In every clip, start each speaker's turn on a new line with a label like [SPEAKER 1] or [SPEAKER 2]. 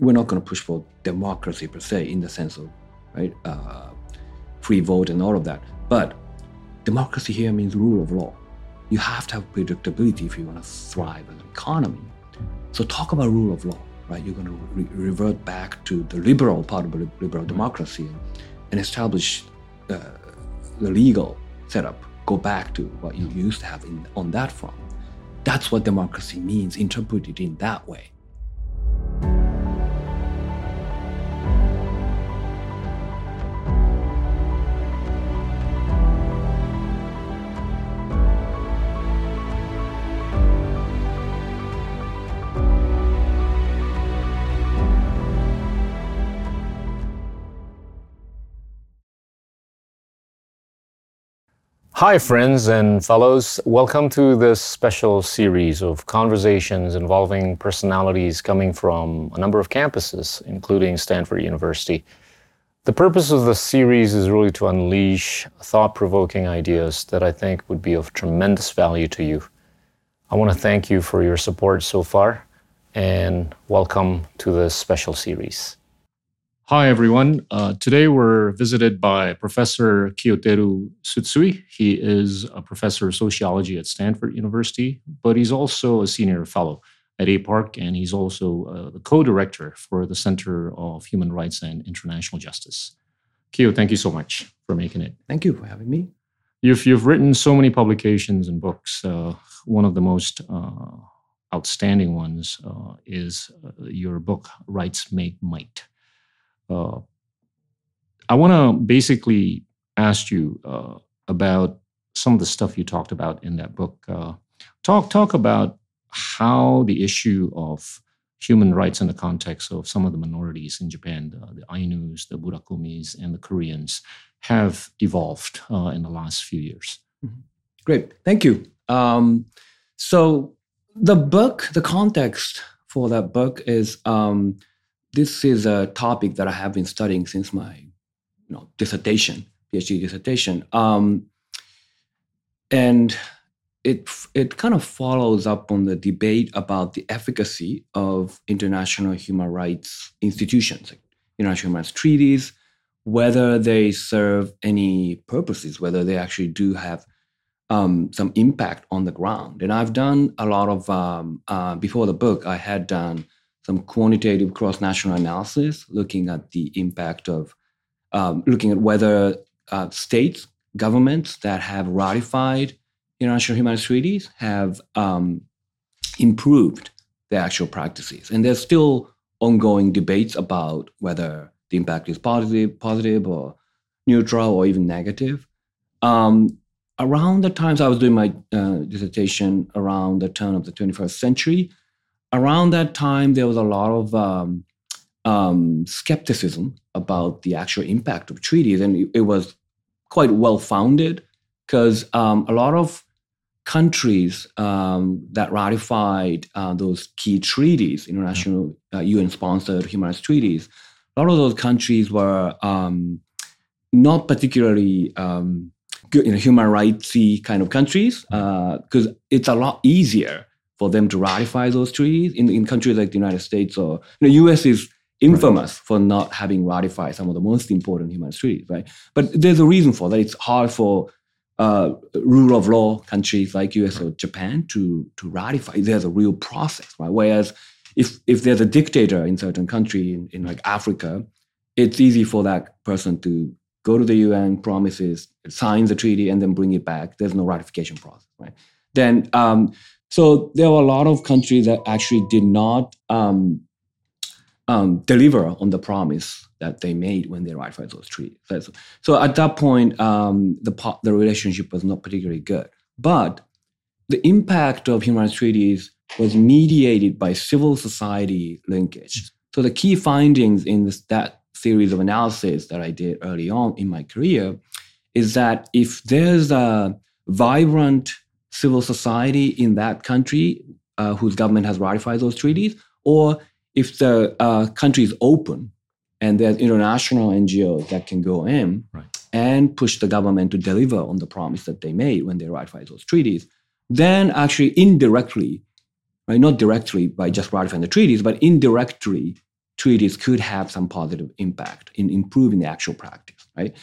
[SPEAKER 1] we're not going to push for democracy per se in the sense of right uh, free vote and all of that. But democracy here means rule of law. You have to have predictability if you want to thrive as an economy. So talk about rule of law, right? You're going to re- revert back to the liberal part of liberal democracy and establish uh, the legal setup. Go back to what you used to have in, on that front. That's what democracy means, interpreted in that way.
[SPEAKER 2] Hi, friends and fellows. Welcome to this special series of conversations involving personalities coming from a number of campuses, including Stanford University. The purpose of the series is really to unleash thought provoking ideas that I think would be of tremendous value to you. I want to thank you for your support so far and welcome to this special series. Hi, everyone. Uh, today we're visited by Professor Kiyoteru Tsutsui. He is a professor of sociology at Stanford University, but he's also a senior fellow at APARC, and he's also uh, the co director for the Center of Human Rights and International Justice. Kiyo, thank you so much for making it.
[SPEAKER 1] Thank you for having me.
[SPEAKER 2] You've, you've written so many publications and books. Uh, one of the most uh, outstanding ones uh, is uh, your book, Rights Make Might uh, I want to basically ask you uh, about some of the stuff you talked about in that book. Uh, talk talk about how the issue of human rights in the context of some of the minorities in Japan, the, the Ainus, the Burakumis, and the Koreans, have evolved uh, in the last few years.
[SPEAKER 1] Mm-hmm. Great, thank you. Um, so the book, the context for that book is. Um, this is a topic that I have been studying since my you know, dissertation, PhD dissertation. Um, and it, it kind of follows up on the debate about the efficacy of international human rights institutions, like international human rights treaties, whether they serve any purposes, whether they actually do have um, some impact on the ground. And I've done a lot of, um, uh, before the book, I had done some quantitative cross-national analysis looking at the impact of um, looking at whether uh, states governments that have ratified international human rights treaties have um, improved their actual practices. And there's still ongoing debates about whether the impact is positive positive or neutral or even negative. Um, around the times i was doing my uh, dissertation around the turn of the 21st century around that time, there was a lot of um, um, skepticism about the actual impact of treaties, and it, was quite well founded because um, a lot of countries um, that ratified uh, those key treaties, international uh, UN-sponsored human rights treaties, a lot of those countries were um, not particularly um, you know, human rightsy kind of countries because uh, it's a lot easier for them to ratify those treaties in, in countries like the United States or you know, U.S. is infamous right. for not having ratified some of the most important human rights treaties, right? But there's a reason for that. It's hard for uh, rule of law countries like U.S. or Japan to to ratify. There's a real process, right? Whereas if if there's a dictator in certain country in, in like Africa, it's easy for that person to go to the UN, promises, sign the treaty, and then bring it back. There's no ratification process, right? Then um, so there were a lot of countries that actually did not um, um, deliver on the promise that they made when they ratified those treaties. So, at that point, um, the the relationship was not particularly good. But the impact of human rights treaties was mediated by civil society linkage. So the key findings in this, that series of analysis that I did early on in my career is that if there's a vibrant civil society in that country uh, whose government has ratified those treaties, or if the uh, country is open and there's international NGOs that can go in right. and push the government to deliver on the promise that they made when they ratified those treaties, then actually indirectly, right, not directly by just ratifying the treaties, but indirectly treaties could have some positive impact in improving the actual practice, right?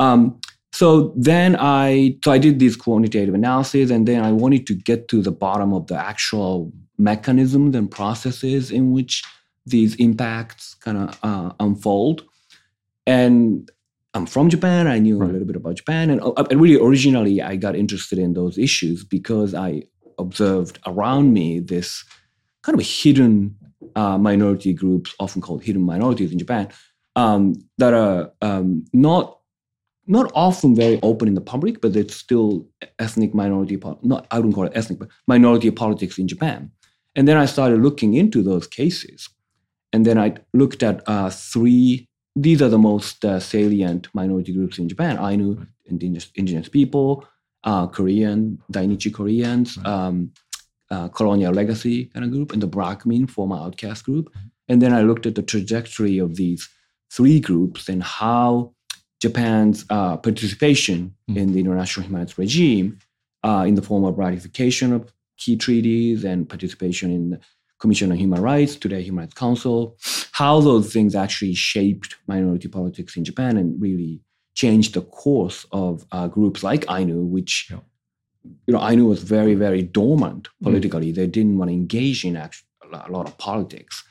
[SPEAKER 1] Um, so then I so I did these quantitative analysis, and then I wanted to get to the bottom of the actual mechanisms and processes in which these impacts kind of uh, unfold. And I'm from Japan. I knew right. a little bit about Japan, and, uh, really originally I got interested in those issues because I observed around me this kind of a hidden uh, minority groups, often called hidden minorities in Japan, um, that are um, not not often very open in the public, but it's still ethnic minority. Not I wouldn't call it ethnic, but minority politics in Japan. And then I started looking into those cases, and then I looked at uh, three. These are the most uh, salient minority groups in Japan: Ainu, indigenous, indigenous people, uh, Korean, Zainichi Koreans, right. um, uh, colonial legacy kind of group, and the Burakumin, former outcast group. And then I looked at the trajectory of these three groups and how Japan's uh, participation mm. in the international human rights regime uh, in the form of ratification of key treaties and participation in the Commission on Human Rights, today Human Rights Council, how those things actually shaped minority politics in Japan and really changed the course of uh, groups like Ainu, which yeah. you know Ainu was very very dormant hmm. politically. Mm. They didn't want to engage in a lot of politics.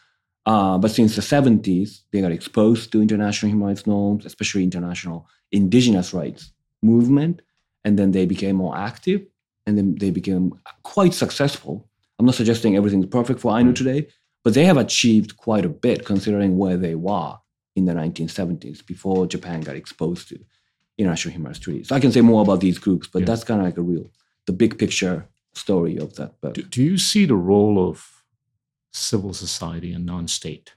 [SPEAKER 1] Uh, but since the 70s, they got exposed to international human rights norms, especially international indigenous rights movement, and then they became more active, and then they became quite successful. I'm not suggesting everything's perfect for Ainu today, but they have achieved quite a bit considering where they were in the 1970s before Japan got exposed to international human rights treaties. So I can say more about these groups, but yeah. that's kind of like a real, the big picture story of that book.
[SPEAKER 2] Do, do you see the role of civil society and non state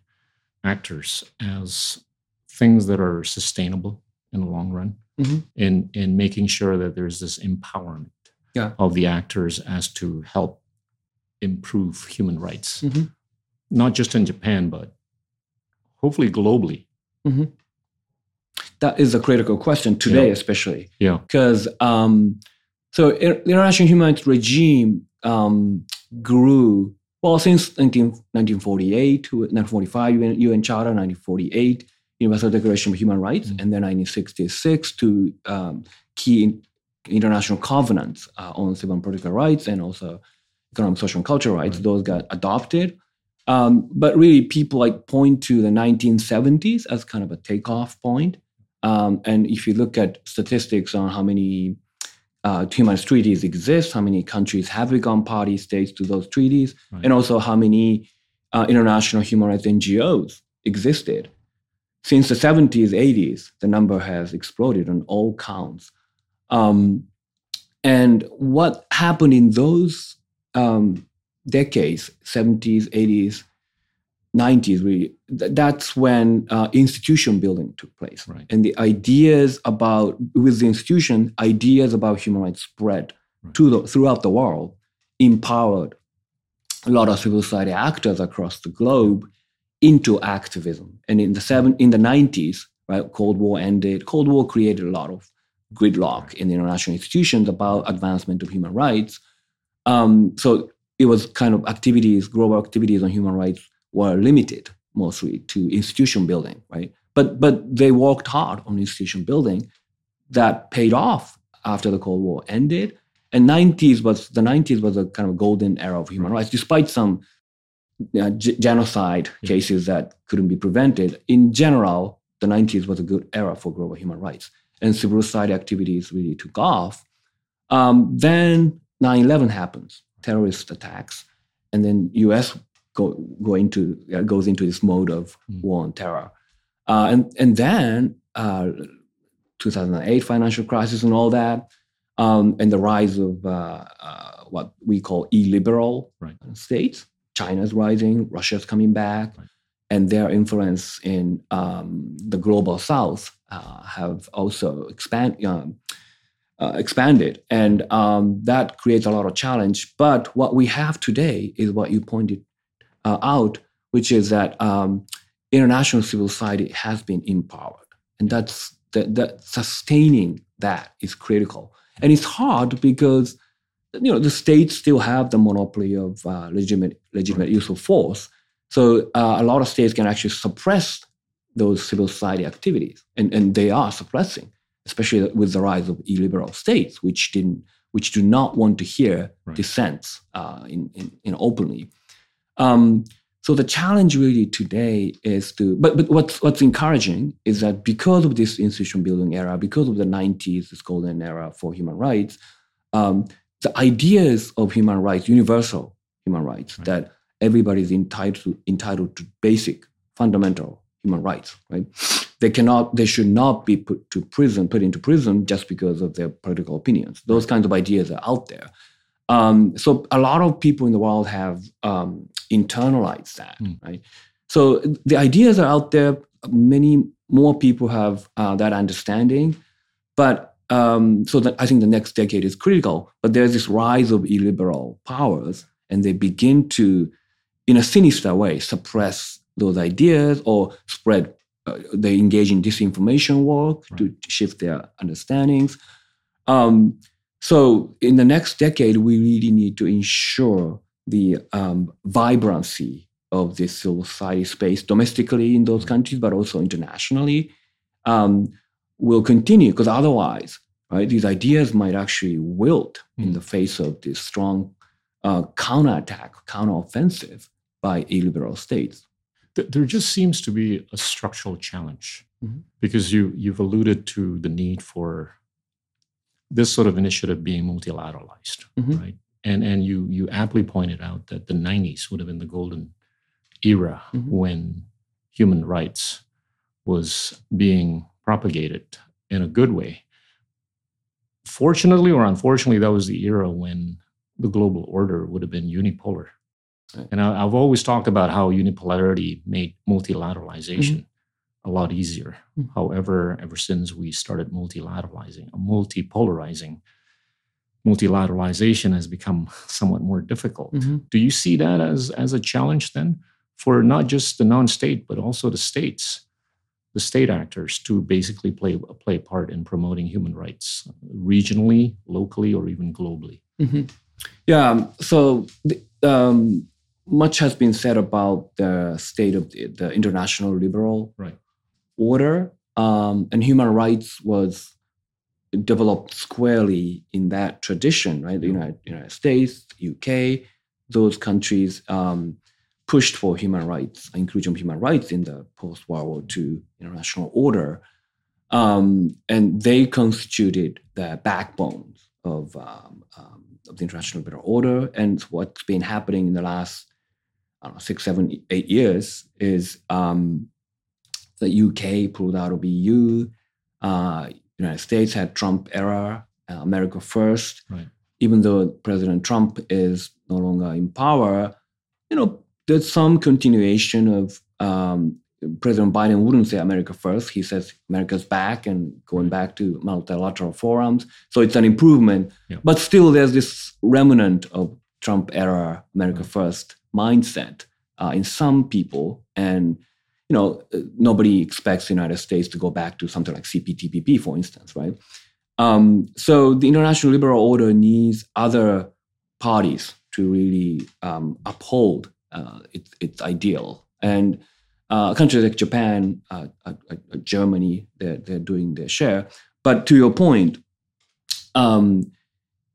[SPEAKER 2] actors as things that are sustainable in the long run mm-hmm. in, in making sure that there's this empowerment yeah. of the actors as to help improve human rights, mm-hmm. not just in Japan, but hopefully globally. Mm-hmm.
[SPEAKER 1] That is a critical question today, yeah. especially.
[SPEAKER 2] Yeah.
[SPEAKER 1] Because um, so the international human rights regime um, grew well, since 19, 1948 to 1945, UN, UN Charter, 1948, Universal Declaration of Human Rights, mm-hmm. and then 1966 to um, key in, international covenants uh, on civil and political rights and also economic, social, and cultural rights. Right. Those got adopted. Um, but really, people like point to the 1970s as kind of a takeoff point. Um, and if you look at statistics on how many uh, human rights treaties exist, how many countries have become party states to those treaties, right. and also how many uh, international human rights NGOs existed. Since the 70s, 80s, the number has exploded on all counts. Um, and what happened in those um, decades, 70s, 80s, 90s really that's when uh, institution building took place.
[SPEAKER 2] Right.
[SPEAKER 1] and the ideas about with the institution ideas about human rights spread right. to the, throughout the world empowered a lot of civil society actors across the globe into activism. And in the seven in the 90s right cold war ended. Cold war created a lot of gridlock in the international institutions about advancement of human rights. Um, so it was kind of activities global activities on human rights were limited mostly to institution building, right? But but they worked hard on institution building that paid off after the Cold War ended. And 90s was the 90s was a kind of golden era of human rights, despite some uh, g- genocide yeah. cases that couldn't be prevented. In general, the 90s was a good era for global human rights, and civil society activities really took off. Um, then 9/11 happens, terrorist attacks, and then U.S go, go into uh, goes into this mode of mm. war on terror, uh, and and then uh, 2008 financial crisis and all that, um, and the rise of uh, uh, what we call illiberal
[SPEAKER 2] right.
[SPEAKER 1] states. China's rising, Russia's coming back, right. and their influence in um, the global South uh, have also expand, um, uh, expanded, and um, that creates a lot of challenge. But what we have today is what you pointed uh, out, which is that um, international civil society has been empowered, and that's that, that sustaining that is critical. And it's hard because you know the states still have the monopoly of uh, legitimate legitimate use of force, So uh, a lot of states can actually suppress those civil society activities, and, and they are suppressing, especially with the rise of illiberal states, which didn't, which do not want to hear right. dissents uh, in, in, in, openly. Um, so the challenge really today is to, but, but what's, what's encouraging is that because of this institution building era, because of the 90s, this golden era for human rights, um, the ideas of human rights, universal human rights, right. that everybody is entitled to, entitled to basic, fundamental human rights, right? They cannot, they should not be put to prison, put into prison just because of their political opinions. Those kinds of ideas are out there. Um, so a lot of people in the world have um, internalized that, mm. right? So the ideas are out there. Many more people have uh, that understanding, but um, so that I think the next decade is critical. But there's this rise of illiberal powers, and they begin to, in a sinister way, suppress those ideas or spread. Uh, they engage in disinformation work right. to shift their understandings. Um, so in the next decade, we really need to ensure the um, vibrancy of this civil society space domestically in those countries, but also internationally, um, will continue because otherwise, right, these ideas might actually wilt mm. in the face of this strong uh, counterattack, counteroffensive by illiberal states.
[SPEAKER 2] There just seems to be a structural challenge mm-hmm. because you you've alluded to the need for this sort of initiative being multilateralized, mm-hmm. right? And and you you aptly pointed out that the 90s would have been the golden era mm-hmm. when human rights was being propagated in a good way. Fortunately or unfortunately, that was the era when the global order would have been unipolar. Right. And I, have always talked about how unipolarity made multilateralization mm-hmm a lot easier. Mm-hmm. However, ever since we started multilateralizing, a multipolarizing, multilateralization has become somewhat more difficult. Mm-hmm. Do you see that as, as a challenge then for not just the non-state, but also the states, the state actors to basically play, play a part in promoting human rights regionally, locally, or even globally?
[SPEAKER 1] Mm-hmm. Yeah, um, so the, um, much has been said about the state of the, the international liberal
[SPEAKER 2] right
[SPEAKER 1] order, um, and human rights was developed squarely in that tradition, right? The United, United States, UK, those countries um, pushed for human rights, inclusion of human rights in the post World War II international order. Um, and they constituted the backbones of, um, um, of the international liberal order. And what's been happening in the last know, six, seven, eight years is um, the UK pulled out of EU. Uh, United States had Trump era, uh, America first.
[SPEAKER 2] Right.
[SPEAKER 1] Even though President Trump is no longer in power, you know, there's some continuation of um, President Biden wouldn't say America first. He says America's back and going back to multilateral forums. So it's an improvement.
[SPEAKER 2] Yeah.
[SPEAKER 1] But still, there's this remnant of Trump era America right. first mindset uh, in some people. And you know, nobody expects the United States to go back to something like CPTPP, for instance, right? Um, so the international liberal order needs other parties to really um, uphold uh, its, its ideal. And uh, countries like Japan, uh, uh, uh, Germany, they're, they're doing their share. But to your point, um,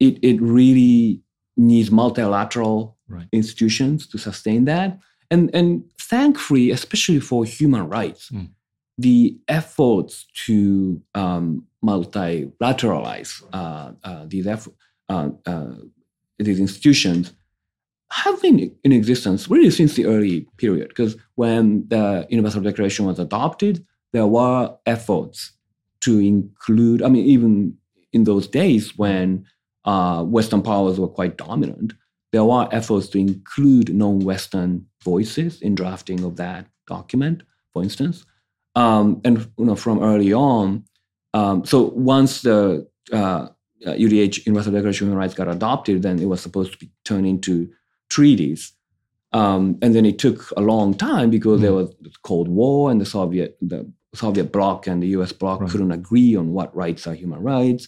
[SPEAKER 1] it, it really needs multilateral
[SPEAKER 2] right.
[SPEAKER 1] institutions to sustain that. And, and thankfully, especially for human rights, mm. the efforts to um, multilateralize uh, uh, these, eff- uh, uh, these institutions have been in existence really since the early period. Because when the Universal Declaration was adopted, there were efforts to include, I mean, even in those days when uh, Western powers were quite dominant, there were efforts to include non-Western voices in drafting of that document, for instance. Um, and you know, from early on, um, so once the uh, UDH Universal Declaration of Human Rights got adopted, then it was supposed to be turned into treaties. Um, and then it took a long time because mm. there was the Cold War and the Soviet the Soviet bloc and the U.S. bloc right. couldn't agree on what rights are human rights.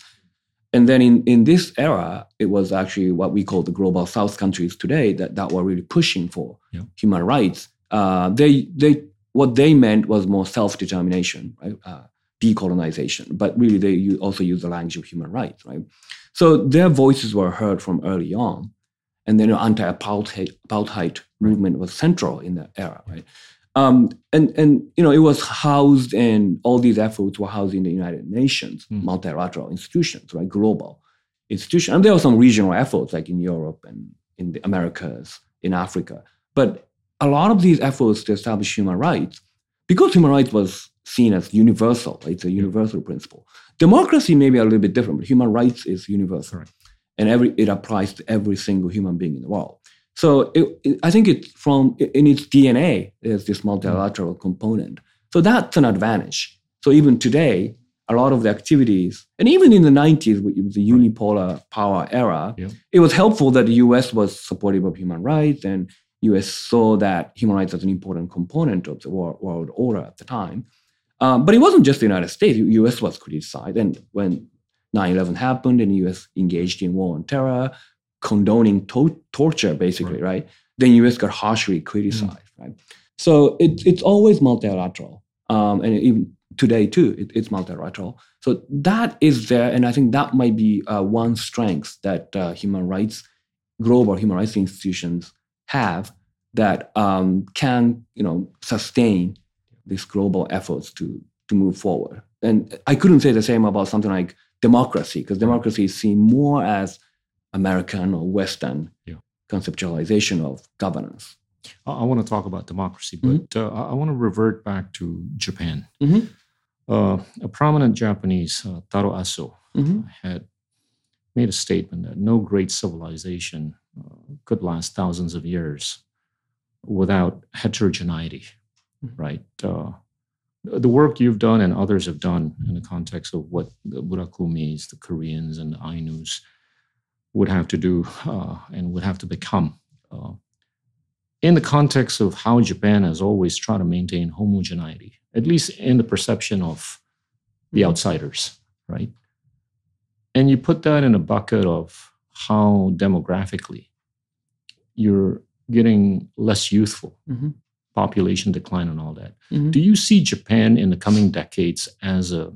[SPEAKER 1] And then in, in this era, it was actually what we call the global south countries today that, that were really pushing for
[SPEAKER 2] yeah.
[SPEAKER 1] human rights Uh, they they what they meant was more self determination, right? Uh, decolonization, but really they also use the language of human rights, right? So their voices were heard from early on, and then the anti-apartheid movement was central in that era, right? Um, and and you know it was housed in all these efforts were housed in the United Nations, mm. multilateral institutions, right, global institutions, and there were some regional efforts like in Europe and in the Americas, in Africa, but a lot of these efforts to establish human rights, because human rights was seen as universal, it's a universal principle. Democracy may be a little bit different, but human rights is universal, right. and every it applies to every single human being in the world. So it, it, I think it's from in its DNA there's this multilateral component. So that's an advantage. So even today, a lot of the activities, and even in the 90s, with the unipolar power era, yeah. it was helpful that the US was supportive of human rights and US saw that human rights as an important component of the world order at the time. Um, but it wasn't just the United States. The US was criticized. And when 9-11 happened and the US engaged in war on terror, condoning to- torture, basically, right. right. Then US got harshly criticized, mm. right? So it, it's always multilateral. Um, and even today, too, it, it's multilateral. So that is there. And I think that might be uh, one strength that uh, human rights, global human rights institutions have that um, can, you know, sustain these global efforts to, to move forward. And I couldn't say the same about something like democracy, because democracy is seen more as American or Western yeah. conceptualization of governance.
[SPEAKER 2] I, I, want to talk about democracy, but mm-hmm. uh, I want to revert back to Japan. Mm-hmm. Uh, a prominent Japanese, uh, Taro Aso, mm-hmm. had made a statement that no great civilization uh, could last thousands of years without heterogeneity, mm-hmm. right? Uh, the work you've done and others have done in the context of what the Burakumis, the Koreans, and the Ainus would have to do uh, and would have to become. Uh, in the context of how Japan has always tried to maintain homogeneity, at least in the perception of the mm-hmm. outsiders, right? And you put that in a bucket of how demographically you're getting less youthful, mm-hmm. population decline, and all that. Mm-hmm. Do you see Japan in the coming decades as a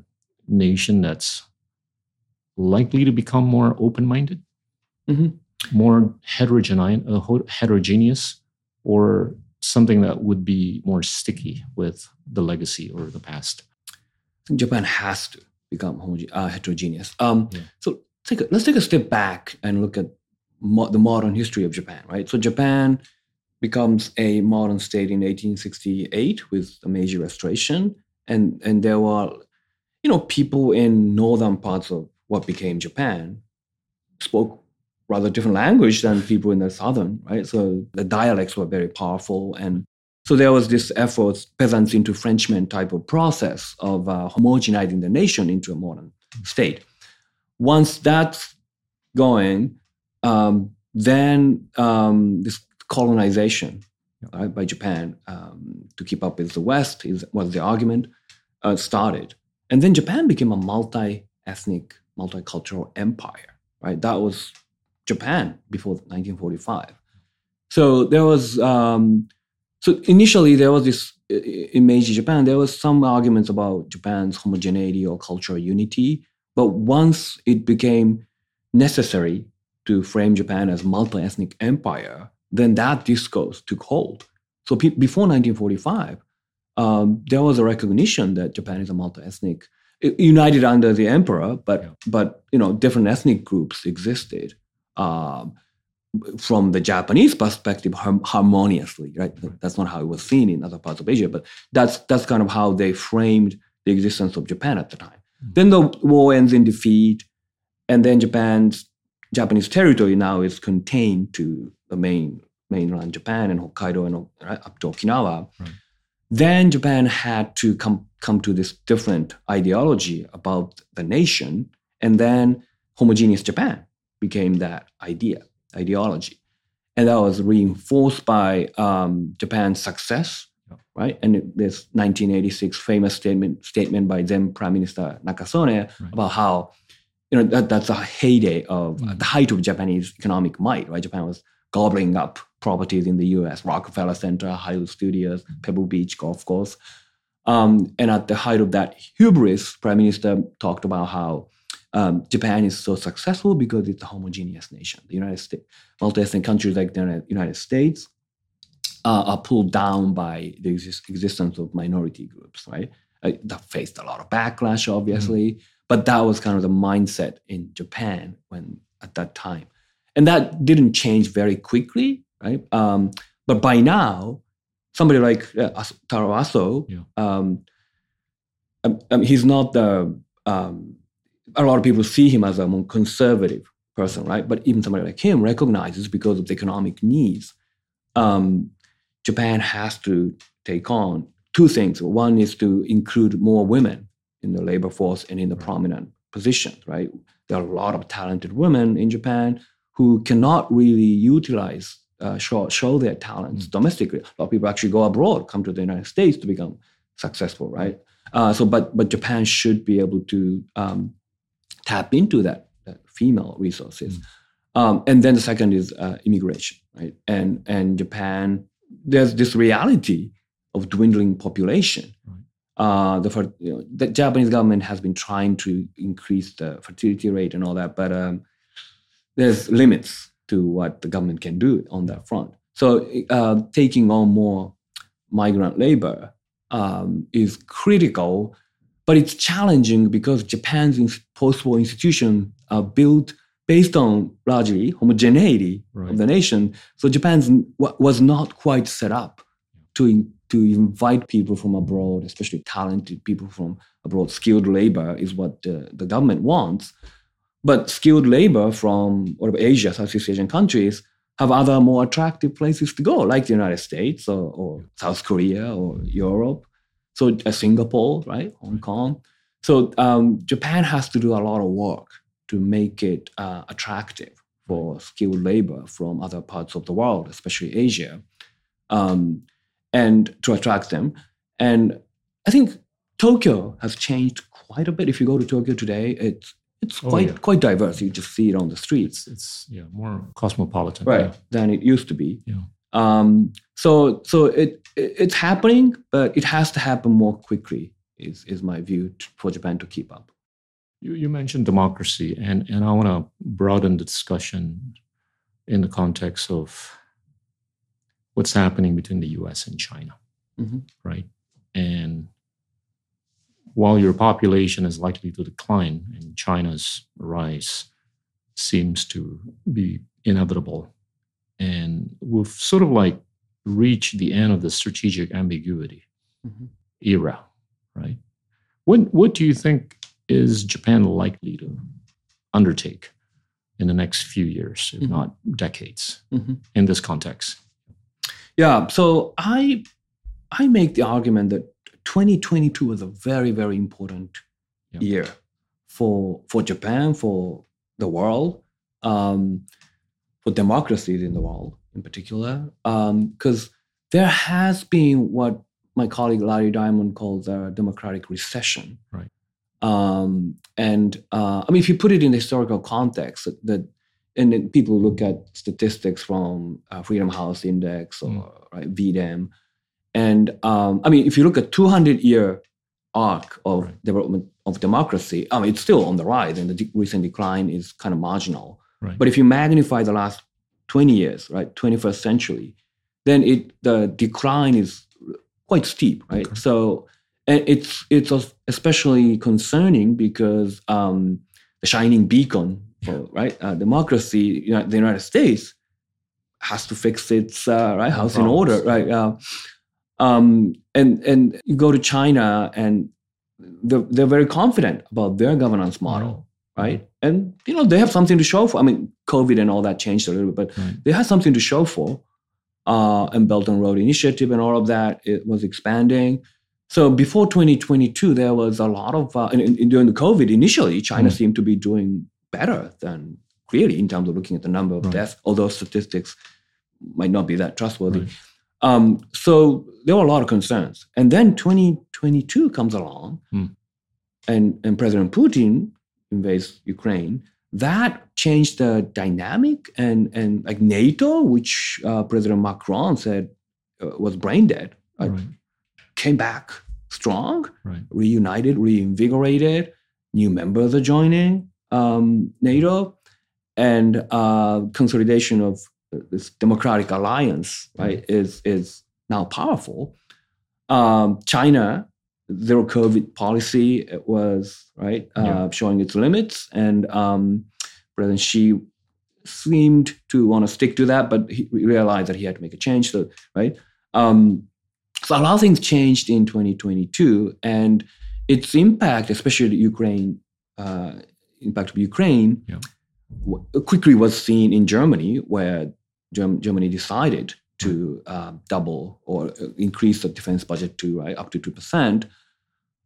[SPEAKER 2] nation that's likely to become more open minded? Mm-hmm. more heterogeneous, uh, heterogeneous, or something that would be more sticky with the legacy or the past?
[SPEAKER 1] I think Japan has to become uh, heterogeneous. Um, yeah. So take a, let's take a step back and look at mo- the modern history of Japan, right? So Japan becomes a modern state in 1868 with the Meiji Restoration, and and there were, you know, people in northern parts of what became Japan spoke rather different language than people in the southern, right? So the dialects were very powerful. And so there was this effort, peasants into Frenchmen type of process of uh, homogenizing the nation into a modern state. Once that's going, um, then um, this colonization right, by Japan um, to keep up with the West is, was the argument uh, started. And then Japan became a multi-ethnic, multicultural empire, right? That was Japan before 1945. So there was, um, so initially there was this, in Meiji Japan, there was some arguments about Japan's homogeneity or cultural unity. But once it became necessary to frame Japan as multi-ethnic empire, then that discourse took hold. So pe- before 1945, um, there was a recognition that Japan is a multi-ethnic, united under the emperor, but yeah. but you know different ethnic groups existed um, from the Japanese perspective harmoniously, right? That's not how it was seen in other parts of Asia, but that's that's kind of how they framed the existence of Japan at the time. Mm-hmm. Then the war ends in defeat, and then Japan's Japanese territory now is contained to the main mainland Japan and Hokkaido and right, up to Okinawa. Right. Then Japan had to come come to this different ideology about the nation, and then homogeneous Japan became that idea, ideology. And that was reinforced by um, Japan's success, right? And this 1986 famous statement statement by then Prime Minister Nakasone right. about how you know that, that's a heyday of mm. the height of Japanese economic might, right? Japan was gobbling up properties in the US, Rockefeller Center, Hollywood Studios, Pebble Beach Golf Course. Um, and at the height of that hubris, Prime Minister talked about how um, Japan is so successful because it's a homogeneous nation. The United States, multi-ethnic countries like the United States uh, are pulled down by the exist- existence of minority groups, right? Uh, that faced a lot of backlash, obviously, mm. but that was kind of the mindset in Japan when at that time, and that didn't change very quickly, right? Um, but by now, somebody like uh, Taro Aso, yeah. um, um, um, he's not the. Um, a lot of people see him as a more conservative person, right? But even somebody like him recognizes because of the economic needs, um, Japan has to take on two things. One is to include more women in the labor force and in the prominent positions, right? There are a lot of talented women in Japan who cannot really utilize, uh, show, show their talents mm. domestically. A lot of people actually go abroad, come to the United States to become successful, right? Uh, so, but but Japan should be able to um, tap into that, that female resources. Mm. Um, and then the second is uh, immigration, right? And and Japan there's this reality of dwindling population. Right. Uh, the, you know, the Japanese government has been trying to increase the fertility rate and all that, but um, there's limits to what the government can do on that front. So uh, taking on more migrant labor um, is critical, but it's challenging because Japan's post-war institutions are built based on largely homogeneity right. of the nation. So Japan was not quite set up to, to invite people from abroad, especially talented people from abroad. Skilled labor is what the, the government wants. But skilled labor from whatever Asia, Southeast Asian countries, have other more attractive places to go, like the United States or, or South Korea or Europe. So uh, Singapore, right, Hong Kong. So um, Japan has to do a lot of work to make it uh, attractive for skilled labor from other parts of the world, especially Asia, um, and to attract them. And I think Tokyo has changed quite a bit. If you go to Tokyo today, it's it's oh, quite yeah. quite diverse. You just see it on the streets.
[SPEAKER 2] It's, it's yeah more cosmopolitan,
[SPEAKER 1] right,
[SPEAKER 2] yeah.
[SPEAKER 1] than it used to be. Yeah. Um, so so it, it, it's happening, but it has to happen more quickly. Is is my view to, for Japan to keep up.
[SPEAKER 2] You, you mentioned democracy, and, and I want to broaden the discussion in the context of what's happening between the US and China, mm-hmm. right? And while your population is likely to decline and China's rise seems to be inevitable, and we've sort of like reached the end of the strategic ambiguity mm-hmm. era, right? What, what do you think is Japan likely to undertake in the next few years, if mm-hmm. not decades, mm-hmm. in this context?
[SPEAKER 1] Yeah, so I I make the argument that 2022 was a very very important yep. year for for Japan, for the world, um, for democracies in the world in particular, because um, there has been what my colleague Larry Diamond calls a democratic recession.
[SPEAKER 2] Right.
[SPEAKER 1] Um, and uh, I mean, if you put it in the historical context, that, that and people look at statistics from uh, Freedom House Index or mm. right, VDEM, and um, I mean, if you look at 200 year arc of right. development of democracy, I mean, it's still on the rise, and the de- recent decline is kind of marginal.
[SPEAKER 2] Right.
[SPEAKER 1] But if you magnify the last 20 years, right, 21st century, then it the decline is quite steep, right? Okay. So and it's it's especially concerning because um, the shining beacon for right uh, democracy, you know, the United States, has to fix its uh, right house in order, right? Uh, um, and and you go to China and they're, they're very confident about their governance model, right? And you know they have something to show for. I mean, COVID and all that changed a little bit, but right. they had something to show for. Uh, and Belt and Road Initiative and all of that it was expanding. So before 2022, there was a lot of, uh, and, and during the COVID, initially, China mm. seemed to be doing better than clearly in terms of looking at the number of right. deaths, although statistics might not be that trustworthy. Right. Um, so there were a lot of concerns. And then 2022 comes along, mm. and, and President Putin invades Ukraine. that changed the dynamic and and like NATO, which uh, President Macron said uh, was brain dead, uh,
[SPEAKER 2] Right.
[SPEAKER 1] came back strong,
[SPEAKER 2] Right.
[SPEAKER 1] reunited, reinvigorated. New members are joining um, NATO, and uh, consolidation of this democratic alliance, right, is is now powerful. Um, China zero COVID policy was right uh,
[SPEAKER 2] Yeah.
[SPEAKER 1] showing its limits, and um, President Xi seemed to want to stick to that, but he realized that he had to make a change. So right, um, so a lot of things changed in 2022, and its impact, especially the Ukraine uh, impact of Ukraine,
[SPEAKER 2] Yeah.
[SPEAKER 1] w- quickly was seen in Germany, where Germ- Germany decided to uh, double or uh, increase the defense budget to right, up to two percent.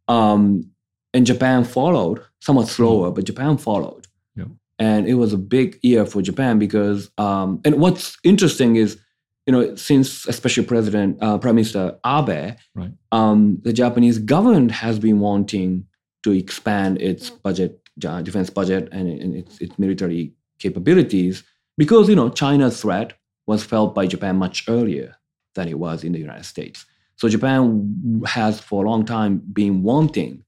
[SPEAKER 1] Um, and Japan followed, somewhat slower, but Japan followed.
[SPEAKER 2] Yeah.
[SPEAKER 1] And it was a big year for Japan because, um, and what's interesting is, you know, since especially President uh, Prime Minister Abe,
[SPEAKER 2] Right.
[SPEAKER 1] um, the Japanese government has been wanting to expand its budget, defense budget, and, and its, its military capabilities because you know China's threat was felt by Japan much earlier than it was in the United States. So Japan has for a long time been wanting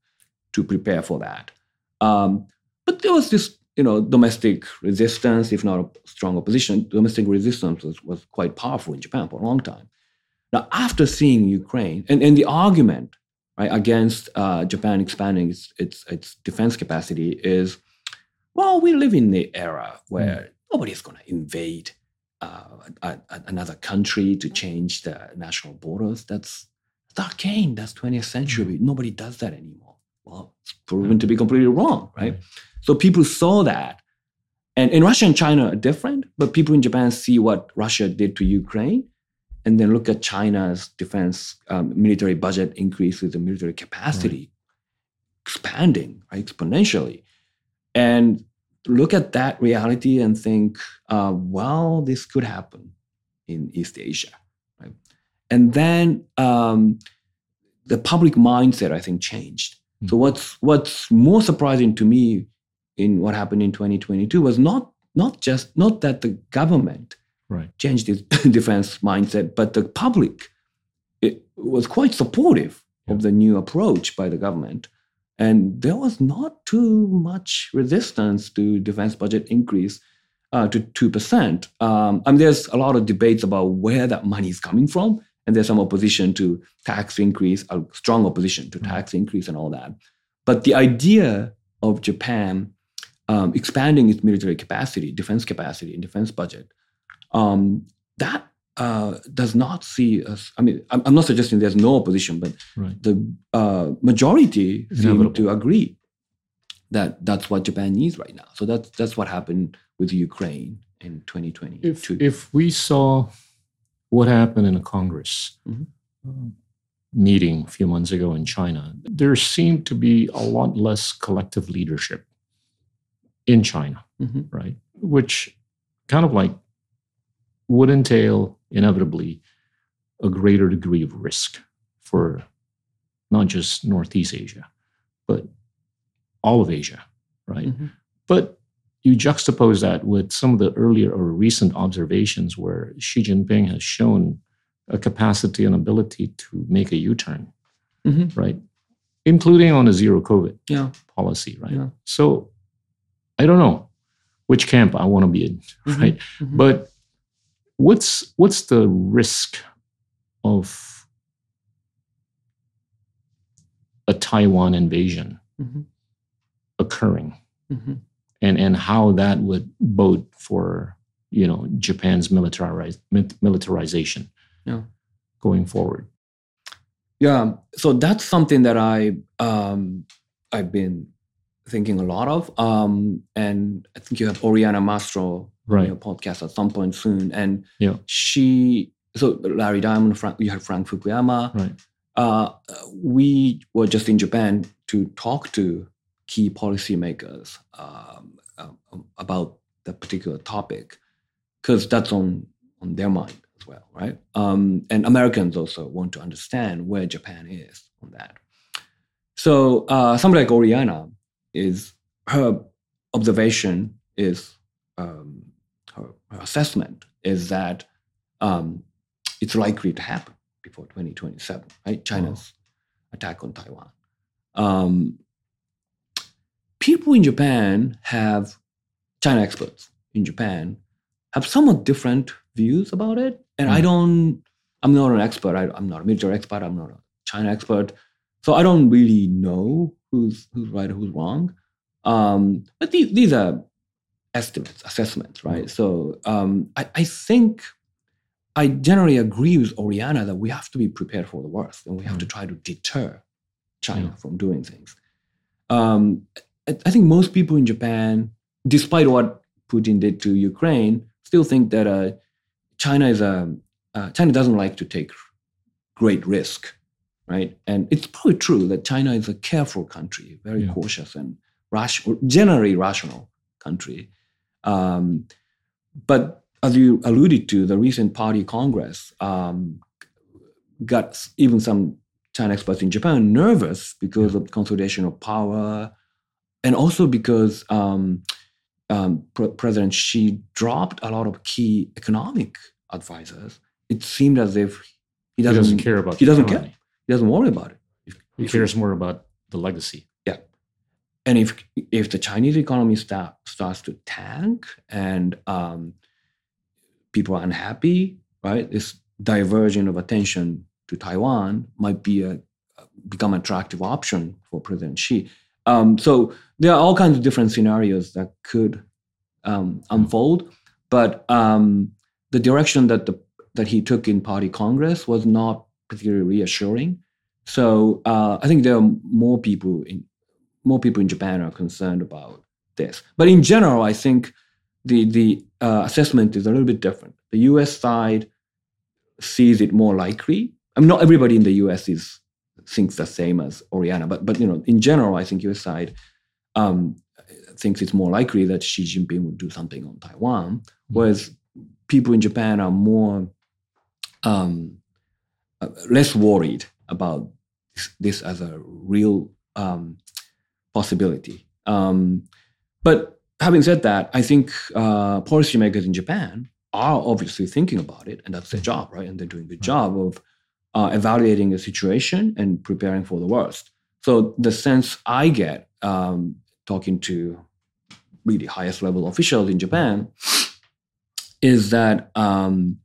[SPEAKER 1] to prepare for that. Um, but there was this, you know, domestic resistance, if not a strong opposition. Domestic resistance was, was quite powerful in Japan for a long time. Now, after seeing Ukraine and, and the argument right, against uh, Japan expanding its, its, its defense capacity is, well, we live in the era where nobody's going to invade uh, a, a- another country to change the national borders. That's, that's arcane. That's 20th century. Nobody does that anymore. Well, it's proven to be completely wrong, right? So people saw that. And, in Russia and China are different, but people in Japan see what Russia did to Ukraine and then look at China's defense um, military budget increases and military capacity expanding right, exponentially. And look at that reality and think, uh, well, this could happen in East Asia. Right? And then um, the public mindset, I think, changed. So what's what's more surprising to me in what happened in 2022 was not not just not that the government
[SPEAKER 2] Right.
[SPEAKER 1] changed its defense mindset, but the public it was quite supportive of the new approach by the government. And there was not too much resistance to defense budget increase uh, to 2%. Um, I mean, there's a lot of debates about where that money is coming from. And there's some opposition to tax increase, a strong opposition to tax increase and all that. But the idea of Japan um, expanding its military capacity, defense capacity, and defense budget, um, that uh, does not see us. I mean, I'm, I'm not suggesting there's no opposition, but
[SPEAKER 2] Right.
[SPEAKER 1] the uh, majority seem to agree that that's what Japan needs right now. So that's that's what happened with Ukraine in 2020.
[SPEAKER 2] If if we saw what happened in a Congress
[SPEAKER 1] Mhm.
[SPEAKER 2] uh, meeting a few months ago in China, there seemed to be a lot less collective leadership in China,
[SPEAKER 1] Mhm.
[SPEAKER 2] right? Which kind of like would entail inevitably a greater degree of risk for not just Northeast Asia, but all of Asia, right?
[SPEAKER 1] Mhm.
[SPEAKER 2] But you juxtapose that with some of the earlier or recent observations where Xi Jinping has shown a capacity and ability to make a U turn,
[SPEAKER 1] Mhm.
[SPEAKER 2] right? Including on a zero COVID
[SPEAKER 1] Yeah.
[SPEAKER 2] policy, right?
[SPEAKER 1] Yeah.
[SPEAKER 2] So I don't know which camp I want to be in,
[SPEAKER 1] Mhm.
[SPEAKER 2] right?
[SPEAKER 1] Mhm.
[SPEAKER 2] But what's what's the risk of a Taiwan invasion
[SPEAKER 1] Mhm.
[SPEAKER 2] occurring?
[SPEAKER 1] Mhm.
[SPEAKER 2] and and how that would bode for you know Japan's militarization
[SPEAKER 1] Yeah.
[SPEAKER 2] going forward.
[SPEAKER 1] Yeah, so that's something that I um, I've been thinking a lot of, um, and I think you have Oriana Mastro
[SPEAKER 2] Right.
[SPEAKER 1] your podcast at some point soon, and
[SPEAKER 2] Yeah.
[SPEAKER 1] she so Larry Diamond, Frank, you have Frank Fukuyama.
[SPEAKER 2] Right.
[SPEAKER 1] Uh, we were just in Japan to talk to key policymakers um, um, about the particular topic because that's on on their mind as well, right? Um, and Americans also want to understand where Japan is on that. So uh, somebody like Oriana is her observation is um, assessment is that um, it's likely to happen before 2027, right? China's oh. attack on Taiwan. Um, people in Japan have, China experts in Japan have somewhat different views about it. And mm. I don't, I'm not an expert. I, am not a military expert. I'm not a China expert. So I don't really know who's who's right or who's wrong. Um, but these, these are estimates, assessments, right? So um, I, I think I generally agree with Oriana that we have to be prepared for the worst and we have mm. to try to deter China mm. from doing things. Um, I, I, think most people in Japan, despite what Putin did to Ukraine, still think that uh, China is a uh, China doesn't like to take great risk, right? And it's probably true that China is a careful country, very yeah. cautious and rational, generally rational country. Um, but as you alluded to, the recent party congress um, got even some China experts in Japan nervous because of consolidation of power, and also because um, um, President Xi dropped a lot of key economic advisors. It seemed as if
[SPEAKER 2] he doesn't, he doesn't care about.
[SPEAKER 1] He doesn't care. He doesn't worry about it.
[SPEAKER 2] If, he cares more about the legacy.
[SPEAKER 1] And if if the Chinese economy start, starts to tank and um, people are unhappy, right? This diversion of attention to Taiwan might be a become an attractive option for President Xi. Um, so there are all kinds of different scenarios that could um, unfold, but um, the direction that the that he took in Party Congress was not particularly reassuring. So uh, I think there are more people in more people in Japan are concerned about this. But in general, I think the the uh, assessment is a little bit different. The U.S. side sees it more likely. I mean, not everybody in the U.S. is thinks the same as Oriana, but but you know, in general, I think U.S. side um, thinks it's more likely that Xi Jinping would do something on Taiwan, mm-hmm. whereas people in Japan are more um, uh, less worried about this, this as a real um, possibility. Um, but having said that, I think uh, policymakers in Japan are obviously thinking about it, and that's their job, right? And they're doing a good job of uh, evaluating the situation and preparing for the worst. So the sense I get um, talking to really highest level officials in Japan is that um,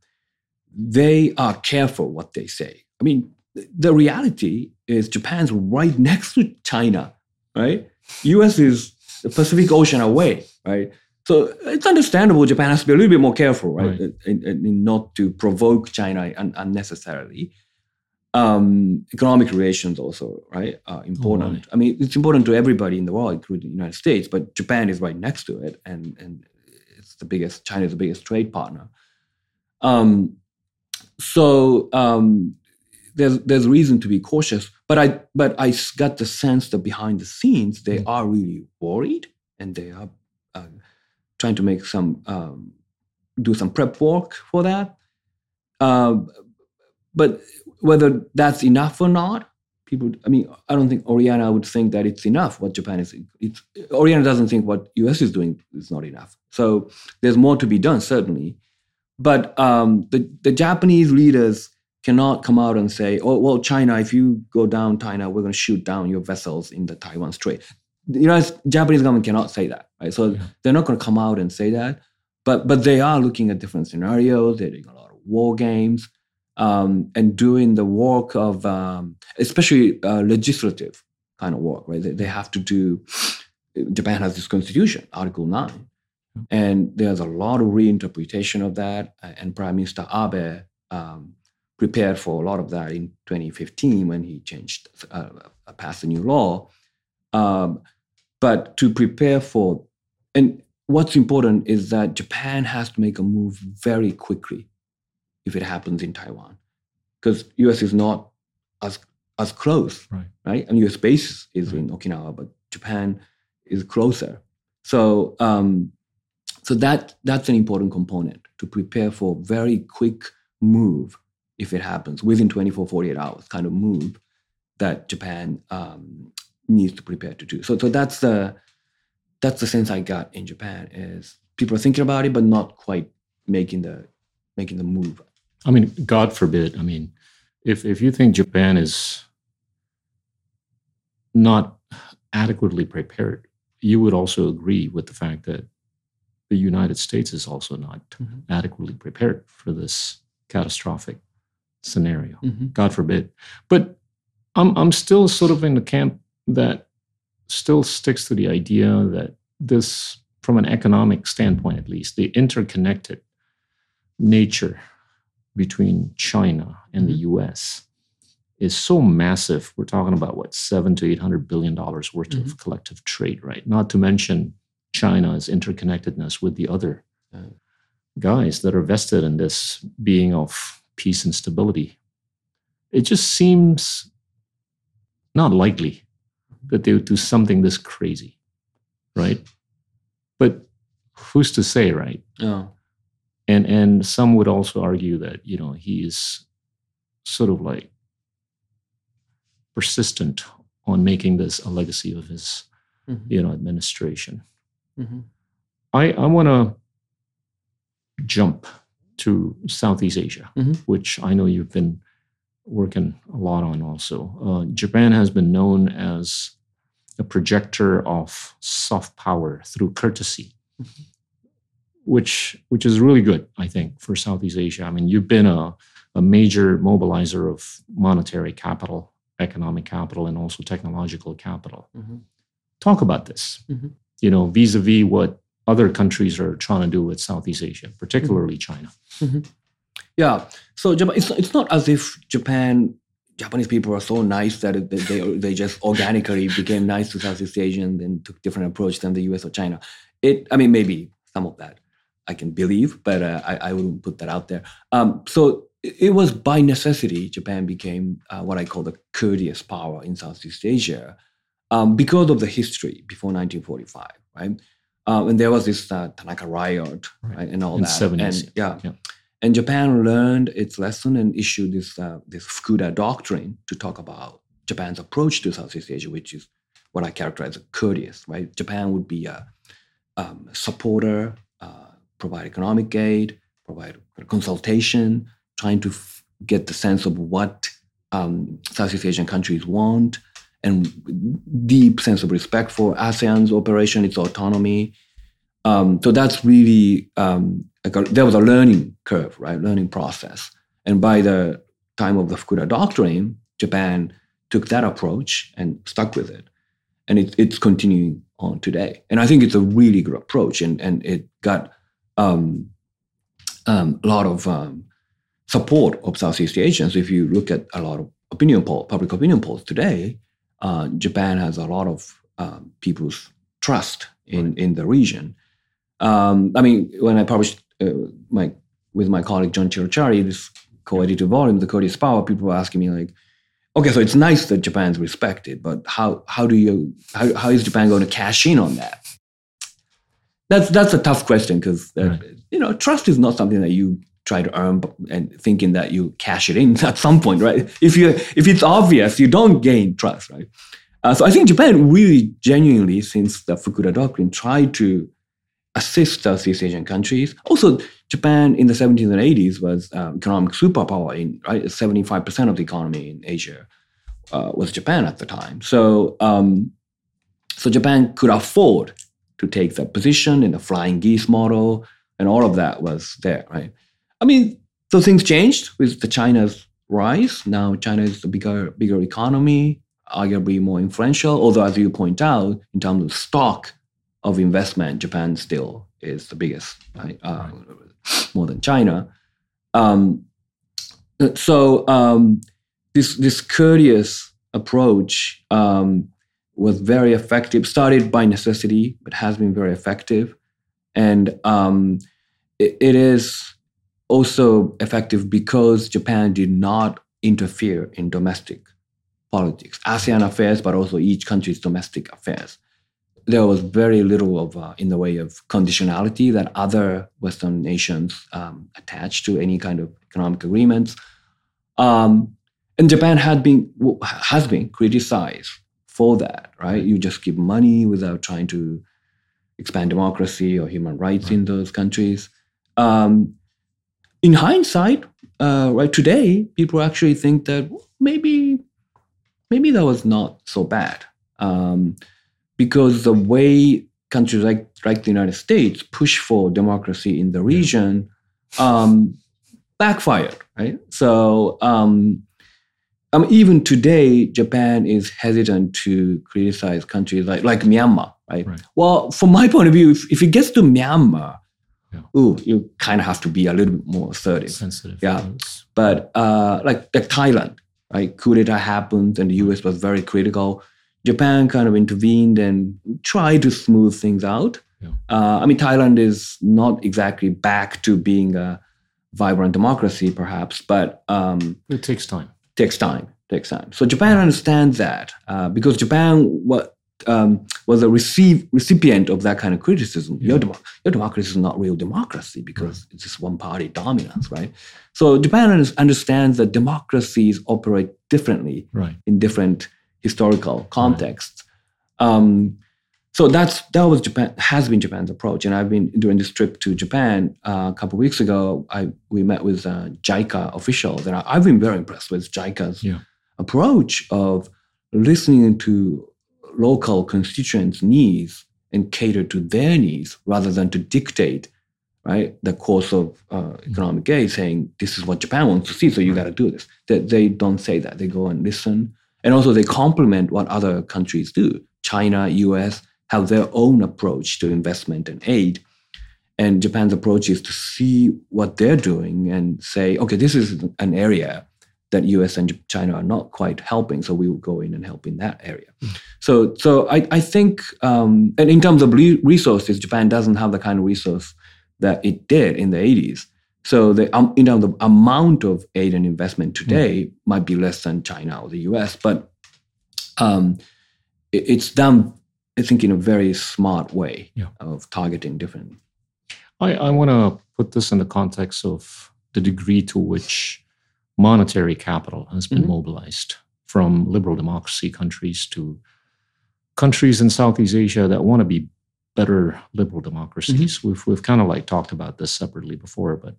[SPEAKER 1] they are careful what they say. I mean, the reality is Japan's right next to China, right? U.S. is the Pacific Ocean away, right? So it's understandable Japan has to be a little bit more careful, right, right. In, in, in not to provoke China un- unnecessarily. Um, economic relations also, right, are important. Oh, right. I mean, it's important to everybody in the world, including the United States, but Japan is right next to it, and and it's the biggest. China is the biggest trade partner. Um, so um, there's there's reason to be cautious, but I but I got the sense that behind the scenes they mm. are really worried and they are uh, trying to make some um, do some prep work for that. Uh, but whether that's enough or not, people. I mean, I don't think Oriana would think that it's enough. What Japan is, it's, Oriana doesn't think what US is doing is not enough. So there's more to be done, certainly. But um, the the Japanese leaders cannot come out and say, "Oh, well, China, if you go down China, we're going to shoot down your vessels in the Taiwan Strait." The United Japanese government cannot say that, right? So yeah. they're not going to come out and say that. But but they are looking at different scenarios. They're doing a lot of war games um, and doing the work of, um, especially uh, legislative kind of work, right? They, they have to do. Japan has this constitution, Article Nine, and there's a lot of reinterpretation of that. And Prime Minister Abe um, prepared for a lot of that in 2015 when he changed, uh, passed a new law. Um, but to prepare for, and what's important is that Japan has to make a move very quickly if it happens in Taiwan, because U.S. is not as as close, right? right? And U.S. base is right. in Okinawa, but Japan is closer. So um, so that that's an important component to prepare for very quick move if it happens within 24, 48 hours kind of move that Japan um, needs to prepare to do. So, so that's the that's the sense I got in Japan is people are thinking about it, but not quite making the making the move.
[SPEAKER 2] I mean, God forbid. I mean, if if you think Japan is not adequately prepared, you would also agree with the fact that the United States is also not mm-hmm. adequately prepared for this catastrophic scenario. Mm-hmm. God forbid. But I'm I'm still sort of in the camp that still sticks to the idea that this, from an economic standpoint at least, the interconnected nature between China and the mm-hmm. US is so massive. We're talking about what seven to eight hundred billion dollars worth mm-hmm. of collective trade, right? Not to mention China's interconnectedness with the other guys that are vested in this being of peace and stability. It just seems not likely that they would do something this crazy, right? But who's to say, right?
[SPEAKER 1] Oh.
[SPEAKER 2] And and some would also argue that you know he is sort of like persistent on making this a legacy of his mm-hmm. you know administration. Mm-hmm. I I want to jump to Southeast Asia, mm-hmm. which I know you've been working a lot on also. Uh, Japan has been known as a projector of soft power through courtesy, mm-hmm. which which is really good, I think, for Southeast Asia. I mean, you've been a, a major mobilizer of monetary capital, economic capital, and also technological capital. Mm-hmm. Talk about this. Mm-hmm. You know, vis-a-vis what other countries are trying to do with Southeast Asia, particularly mm-hmm. China.
[SPEAKER 1] Mm-hmm. Yeah. So Japan, it's, it's not as if Japan, Japanese people are so nice that they, they, they just organically became nice to Southeast Asians and took different approach than the US or China. It, I mean, maybe some of that I can believe, but uh, I, I wouldn't put that out there. Um, so it was by necessity Japan became uh, what I call the courteous power in Southeast Asia um, because of the history before 1945, right? Um, and there was this uh, Tanaka riot right. Right, and all
[SPEAKER 2] in
[SPEAKER 1] that.
[SPEAKER 2] 70s.
[SPEAKER 1] And, yeah. yeah. And Japan learned its lesson and issued this uh, this Fukuda doctrine to talk about Japan's approach to Southeast Asia, which is what I characterize as courteous. Right, Japan would be a um, supporter, uh, provide economic aid, provide consultation, trying to f- get the sense of what um, Southeast Asian countries want, and deep sense of respect for ASEAN's operation, its autonomy. Um, so that's really um, like a, there was a learning curve, right? Learning process. And by the time of the Fukuda Doctrine, Japan took that approach and stuck with it. And it, it's continuing on today. And I think it's a really good approach. And, and it got um, um, a lot of um, support of Southeast Asians. If you look at a lot of opinion poll, public opinion polls today, uh, Japan has a lot of um, people's trust in, right. in the region. Um, I mean, when I published uh, my with my colleague John Ciorciari, this co-edited volume, The Courteous Power, people were asking me like, okay, so it's nice that Japan's respected, but how how do you how, how is Japan going to cash in on that? That's that's a tough question because uh, right. you know trust is not something that you try to earn and thinking that you cash it in at some point, right? If you if it's obvious, you don't gain trust, right? Uh, so I think Japan really genuinely, since the Fukuda Doctrine, tried to assist Southeast Asian countries. Also, Japan in the 70s and 80s was um, economic superpower. In right, 75% of the economy in Asia uh, was Japan at the time. So, um, so Japan could afford to take that position in the flying geese model, and all of that was there, right? I mean, so things changed with the China's rise. Now China is a bigger, bigger economy, arguably more influential. Although, as you point out, in terms of stock of investment, Japan still is the biggest, right? Uh, more than China. Um, so um, this this courteous approach um, was very effective. Started by necessity, but has been very effective, and um, it, it is also effective because Japan did not interfere in domestic politics, ASEAN affairs, but also each country's domestic affairs there was very little of uh, in the way of conditionality that other Western nations um, attached to any kind of economic agreements. Um, and Japan had been has been criticized for that, right? You just give money without trying to expand democracy or human rights right. in those countries. Um, in hindsight, uh, right today, people actually think that maybe maybe that was not so bad um, because the way countries like like the United States push for democracy in the region um, backfired, right? So um, um, even today, Japan is hesitant to criticize countries like like Myanmar, right? right. Well, from my point of view, if, if it gets to Myanmar, yeah. ooh, you kind of have to be a little bit more assertive.
[SPEAKER 2] Sensitive.
[SPEAKER 1] Yeah. But uh, like, like Thailand, right? Coup d'etat happened and the US was very critical. Japan kind of intervened and tried to smooth things out. Yeah. Uh, I mean, Thailand is not exactly back to being a vibrant democracy, perhaps, but um,
[SPEAKER 2] it takes time.
[SPEAKER 1] Takes time. Takes time. So Japan understands that uh, because Japan what um, was a receive, recipient of that kind of criticism. Yeah. Your, dem- your democracy is not real democracy because right. it's just one party dominance, right? So Japan understands that democracies operate differently
[SPEAKER 2] right.
[SPEAKER 1] in different historical contexts. Right. Um, so that's that was Japan has been Japan's approach, and I've been doing this trip to Japan uh, a couple of weeks ago. I we met with uh, JICA officials, and I, have been very impressed with JICA's yeah. approach of listening to local constituents' needs and cater to their needs rather than to dictate right the course of uh, economic aid saying this is what japan wants to see so you got to do this. They, they don't say that. They go and listen. And also they complement what other countries do. China us have their own approach to investment and aid. And japan's approach is to see what they're doing and say okay this is an area that US and China are not quite helping. So we will go in and help in that area. Mm. So, so I, I think, um, and in terms of resources, Japan doesn't have the kind of resource that it did in the 80s. So the um, you know the amount of aid and investment today mm. might be less than China or the US, but um, it, it's done, I think, in a very smart way yeah. of targeting different.
[SPEAKER 2] I, I want to put this in the context of the degree to which monetary capital has been mm-hmm. mobilized from liberal democracy countries to countries in Southeast Asia that want to be better liberal democracies. Mm-hmm. We've, we've kind of like talked about this separately before, but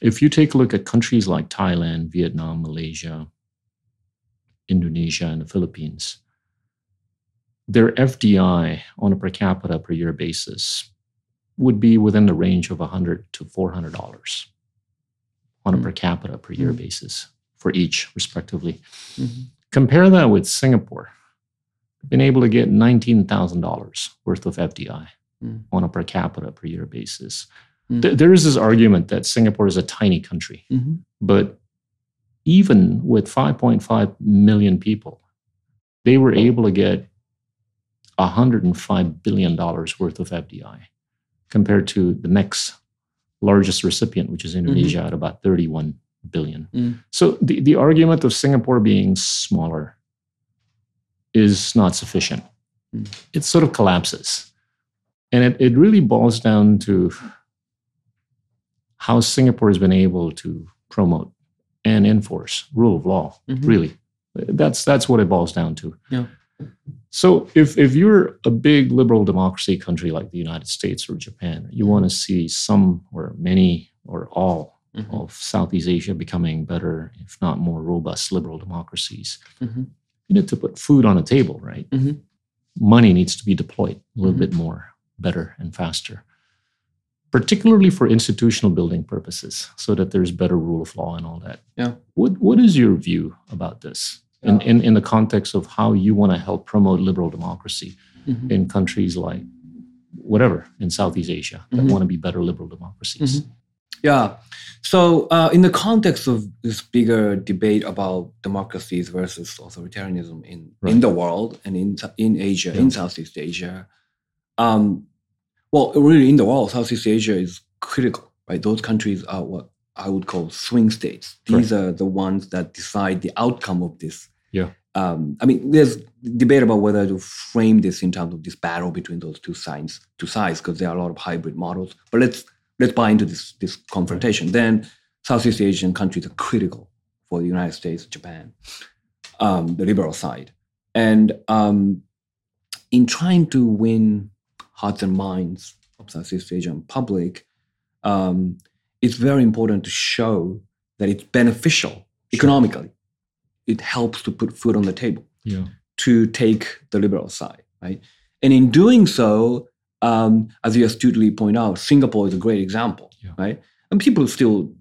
[SPEAKER 2] if you take a look at countries like Thailand, Vietnam, Malaysia, Indonesia, and the Philippines, their FDI on a per capita per year basis would be within the range of 100 to 400 dollars on a mm-hmm. per capita per year mm-hmm. basis for each, respectively. Mm-hmm. Compare that with Singapore. Been able to get $19,000 worth of FDI mm. on a per capita per year basis. Mm. Th- there is this argument that Singapore is a tiny country, mm-hmm. but even with 5.5 million people, they were able to get $105 billion worth of FDI compared to the next largest recipient, which is Indonesia, mm-hmm. at about 31 billion. Mm. So the, the argument of Singapore being smaller is not sufficient. Mm. It sort of collapses. And it, it really boils down to how Singapore has been able to promote and enforce rule of law, mm-hmm. really. That's that's what it boils down to.
[SPEAKER 1] Yeah.
[SPEAKER 2] So if if you're a big liberal democracy country like the United States or Japan, you want to see some or many or all mm-hmm. of Southeast Asia becoming better, if not more robust liberal democracies. Mm-hmm. You need to put food on the table, right? Mm-hmm. Money needs to be deployed a little mm-hmm. bit more, better and faster, particularly for institutional building purposes, so that there's better rule of law and all that.
[SPEAKER 1] Yeah.
[SPEAKER 2] What What is your view about this? In, in, in the context of how you want to help promote liberal democracy mm-hmm. in countries like whatever in Southeast Asia that mm-hmm. want to be better liberal democracies. Mm-hmm.
[SPEAKER 1] Yeah. So, uh, in the context of this bigger debate about democracies versus authoritarianism in, right. in the world and in in Asia, yeah. in Southeast Asia, um, well, really in the world, Southeast Asia is critical, right? Those countries are what I would call swing states. These right. are the ones that decide the outcome of this
[SPEAKER 2] yeah.
[SPEAKER 1] Um, I mean, there's debate about whether to frame this in terms of this battle between those two sides, two sides, because there are a lot of hybrid models. But let's let's buy into this this confrontation. Right. Then Southeast Asian countries are critical for the United States, Japan, um, the liberal side, and um, in trying to win hearts and minds of Southeast Asian public, um, it's very important to show that it's beneficial sure. economically. It helps to put food on the table.
[SPEAKER 2] Yeah.
[SPEAKER 1] To take the liberal side, right? And in doing so, um, as you astutely point out, Singapore is a great example,
[SPEAKER 2] yeah.
[SPEAKER 1] right? And people still,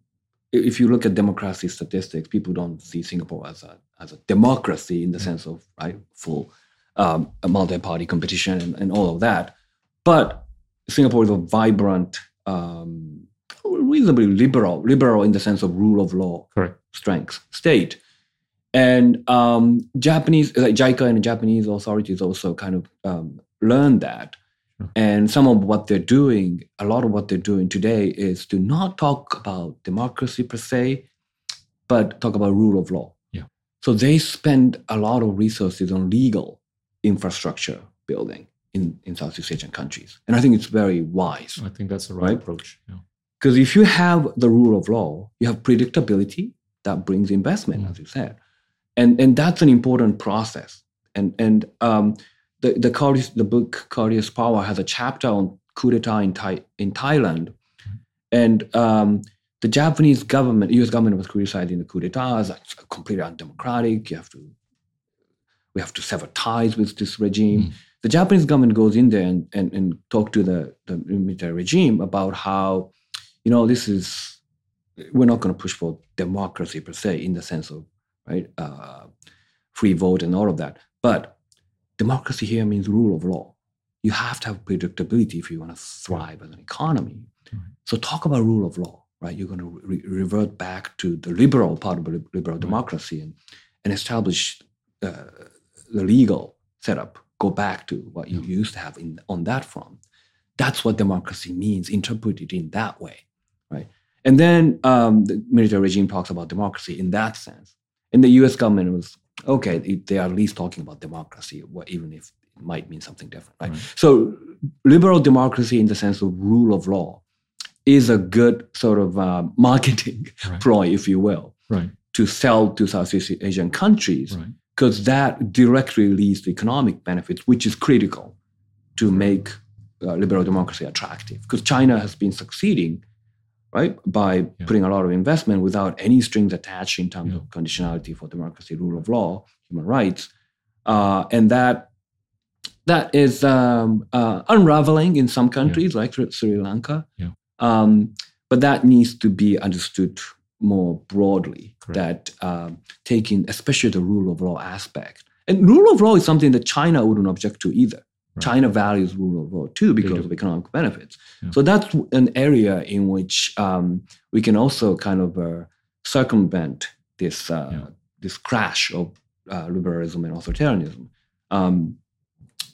[SPEAKER 1] if you look at democracy statistics, people don't see Singapore as a as a democracy in the yeah. sense of right full um, multi-party competition and, and, all of that. But Singapore is a vibrant, um, reasonably liberal, liberal in the sense of rule of law,
[SPEAKER 2] Correct.
[SPEAKER 1] strength state. And um, Japanese, like JICA and Japanese authorities also kind of um, learned that. And some of what they're doing, a lot of what they're doing today is to not talk about democracy per se, but talk about rule of law.
[SPEAKER 2] Yeah.
[SPEAKER 1] So they spend a lot of resources on legal infrastructure building in, in Southeast Asian countries. And I think it's very wise.
[SPEAKER 2] I think that's the right, right? approach.
[SPEAKER 1] Because if you have the rule of law, you have predictability that brings investment, mm. as you said. And, and that's an important process. And, and um, the, the, the book Courteous Power has a chapter on coup d'etat in, Thai, in Thailand. And um, the Japanese government, US government was criticizing the coup d'etat as completely undemocratic. You have to we have to sever ties with this regime. Mm. The Japanese government goes in there and, and, and talk to the, the military regime about how, you know, this is, we're not going to push for democracy per se in the sense of, right, uh, free vote and all of that. But democracy here means rule of law. You have to have predictability if you want to thrive as an economy. Mm. So talk about rule of law, right? You're going to re- revert back to the liberal part of liberal democracy and, and establish uh, the legal setup go back to what you used to have in, on that front. That's what democracy means, interpreted in that way, right? And then um, the military regime talks about democracy in that sense. And the U.S. government was okay; they are at least talking about democracy, even if it might mean something different, right? right? So, liberal democracy, in the sense of rule of law, is a good sort of uh, marketing right. ploy, if you will,
[SPEAKER 2] right.
[SPEAKER 1] to sell to Southeast Asian countries. Because that directly leads to economic benefits, which is critical to make uh, liberal democracy attractive. Because China has been succeeding, right, by yeah. putting a lot of investment without any strings attached in terms yeah. of conditionality for democracy, rule of law, human rights, uh, and that that is um, uh, unraveling in some countries yeah. like Sri Lanka. Um, but that needs to be understood more broadly Correct. that um, taking especially the rule of law aspect and rule of law is something that china wouldn't object to either right. china values rule of law too because of economic benefits yeah. so that's an area in which um, we can also kind of uh, circumvent this uh, yeah. this crash of uh, liberalism and authoritarianism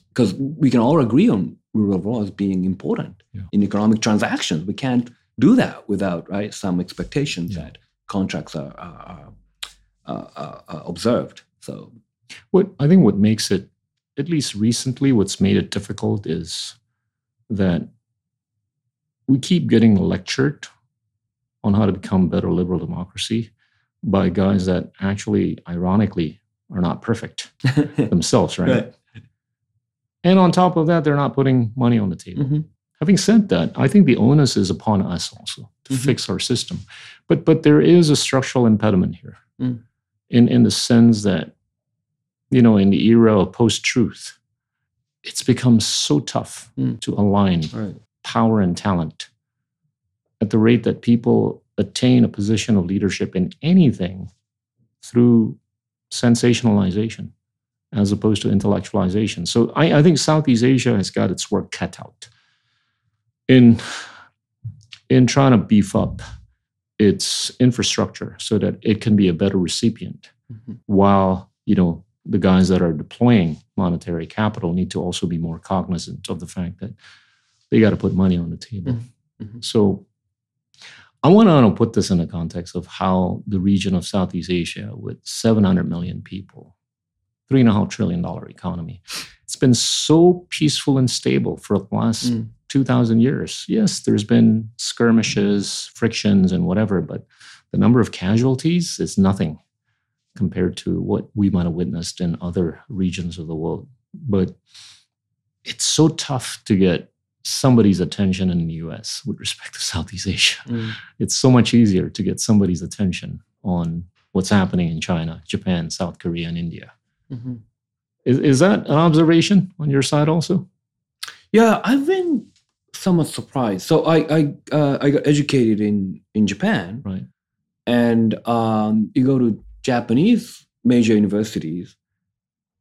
[SPEAKER 1] because um, we can all agree on rule of law as being important yeah. in economic transactions we can't do that without right some expectations that contracts are, are, are, are, observed. So,
[SPEAKER 2] what I think what makes it, at least recently, what's made it difficult is that we keep getting lectured on how to become better liberal democracy by guys that actually, ironically, are not perfect themselves, right? right? And on top of that, they're not putting money on the table. Mm-hmm. Having said that, I think the onus is upon us also to mm-hmm. fix our system. But but there is a structural impediment here, mm. in in the sense that, you know, in the era of post-truth, it's become so tough mm. to align right. power and talent at the rate that people attain a position of leadership in anything through sensationalization as opposed to intellectualization. So I, I think Southeast Asia has got its work cut out in in trying to beef up its infrastructure so that it can be a better recipient mm-hmm. while you know the guys that are deploying monetary capital need to also be more cognizant of the fact that they got to put money on the table mm-hmm. mm-hmm. so i want to put this in the context of how the region of southeast asia with 700 million people three and a half trillion dollar economy it's been so peaceful and stable for the last mm. 2000 years. Yes, there's been skirmishes, frictions, and whatever, but the number of casualties is nothing compared to what we might have witnessed in other regions of the world. But it's so tough to get somebody's attention in the US with respect to Southeast Asia. Mm. It's so much easier to get somebody's attention on what's happening in China, Japan, South Korea, and India. Mm-hmm. Is, is that an observation on your side also?
[SPEAKER 1] Yeah, I've been somewhat surprised. So I I, uh, I got educated in in Japan,
[SPEAKER 2] right?
[SPEAKER 1] And um, you go to Japanese major universities.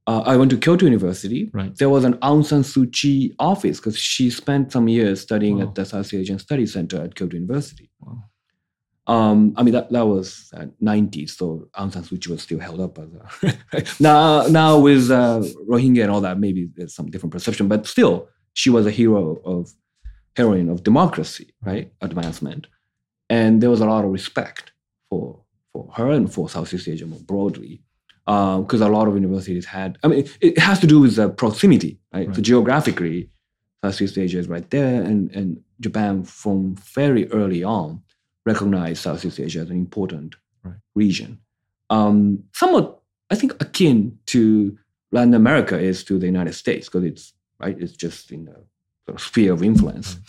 [SPEAKER 1] Uh, I went to Kyoto University.
[SPEAKER 2] Right.
[SPEAKER 1] There was an Aung San Suu Kyi office because she spent some years studying wow. at the South Asian Studies Center at Kyoto University. Wow. Um, I mean that that was uh, 90s, so Aung San Suu Kyi was still held up as a now now with uh, Rohingya and all that. Maybe there's some different perception, but still, she was a hero of heroine of democracy, right? Advancement, and there was a lot of respect for for her and for Southeast Asia more broadly, because um, a lot of universities had. I mean, it has to do with the proximity, right? right. So geographically, Southeast Asia is right there, and and Japan from very early on recognized Southeast Asia as an important
[SPEAKER 2] right.
[SPEAKER 1] region. Um, somewhat, I think, akin to Latin America is to the United States because it's right. It's just in the sort of sphere of influence.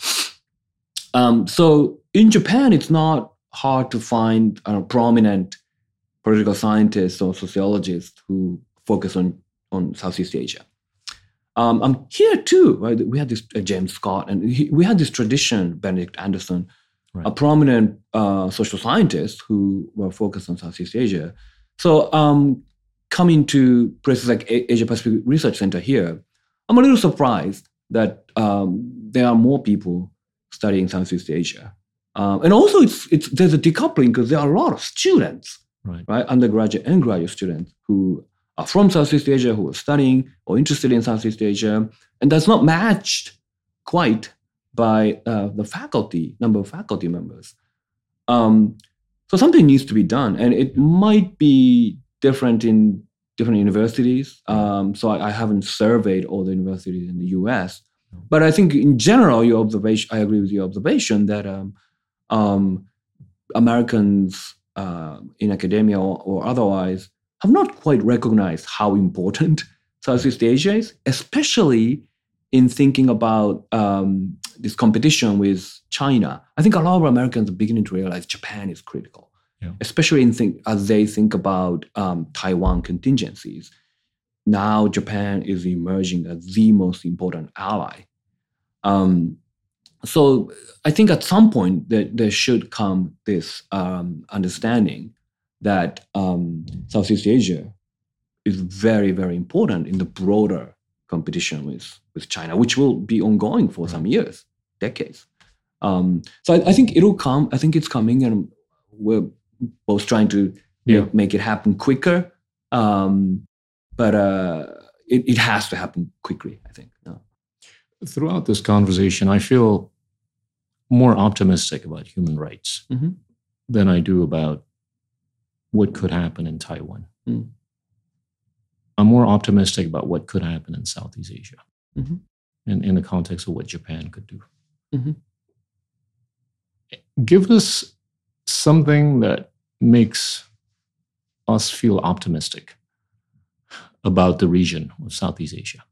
[SPEAKER 1] Um, so in Japan, it's not hard to find a prominent political scientists or sociologists who focus on, on Southeast Asia. Um, um, here too, right? We had this uh, James Scott, and he, we had this tradition. Benedict Anderson, right. a prominent uh, social scientist who were focused on Southeast Asia. So, um, coming to places like Asia Pacific Research Center here, I'm a little surprised that um, there are more people studying Southeast Asia. Um, and also, it's, it's, there's a decoupling because there are a lot of students,
[SPEAKER 2] right.
[SPEAKER 1] right, undergraduate and graduate students who are from Southeast Asia, who are studying or interested in Southeast Asia, and that's not matched quite by uh, the faculty number of faculty members. Um, so something needs to be done, and it might be different in different universities. Um, so I, I, haven't surveyed all the universities in the U.S., but I think in general, your observation, I agree with your observation that um, um, Americans uh, in academia or, or, otherwise have not quite recognized how important Southeast Asia is, especially in thinking about um, this competition with China. I think a lot of Americans are beginning to realize Japan is critical,
[SPEAKER 2] yeah.
[SPEAKER 1] especially in think, as they think about um, Taiwan contingencies. Now Japan is emerging as the most important ally. Um, so I think at some point there, there should come this um, understanding that um, Southeast Asia is very, very important in the broader competition with, with China, which will be ongoing for some years, decades. Um, so I, I, think it'll come. I think it's coming, and we're both trying to
[SPEAKER 2] yeah.
[SPEAKER 1] make, make, it happen quicker. Um, but uh, it, it, has to happen quickly, I think.
[SPEAKER 2] Throughout this conversation, I feel more optimistic about human rights
[SPEAKER 1] mm-hmm.
[SPEAKER 2] than I do about what could happen in Taiwan.
[SPEAKER 1] Mm.
[SPEAKER 2] I'm more optimistic about what could happen in Southeast Asia
[SPEAKER 1] mm-hmm.
[SPEAKER 2] in, in the context of what Japan could do.
[SPEAKER 1] Mm-hmm.
[SPEAKER 2] Give us something that makes us feel optimistic about the region of Southeast Asia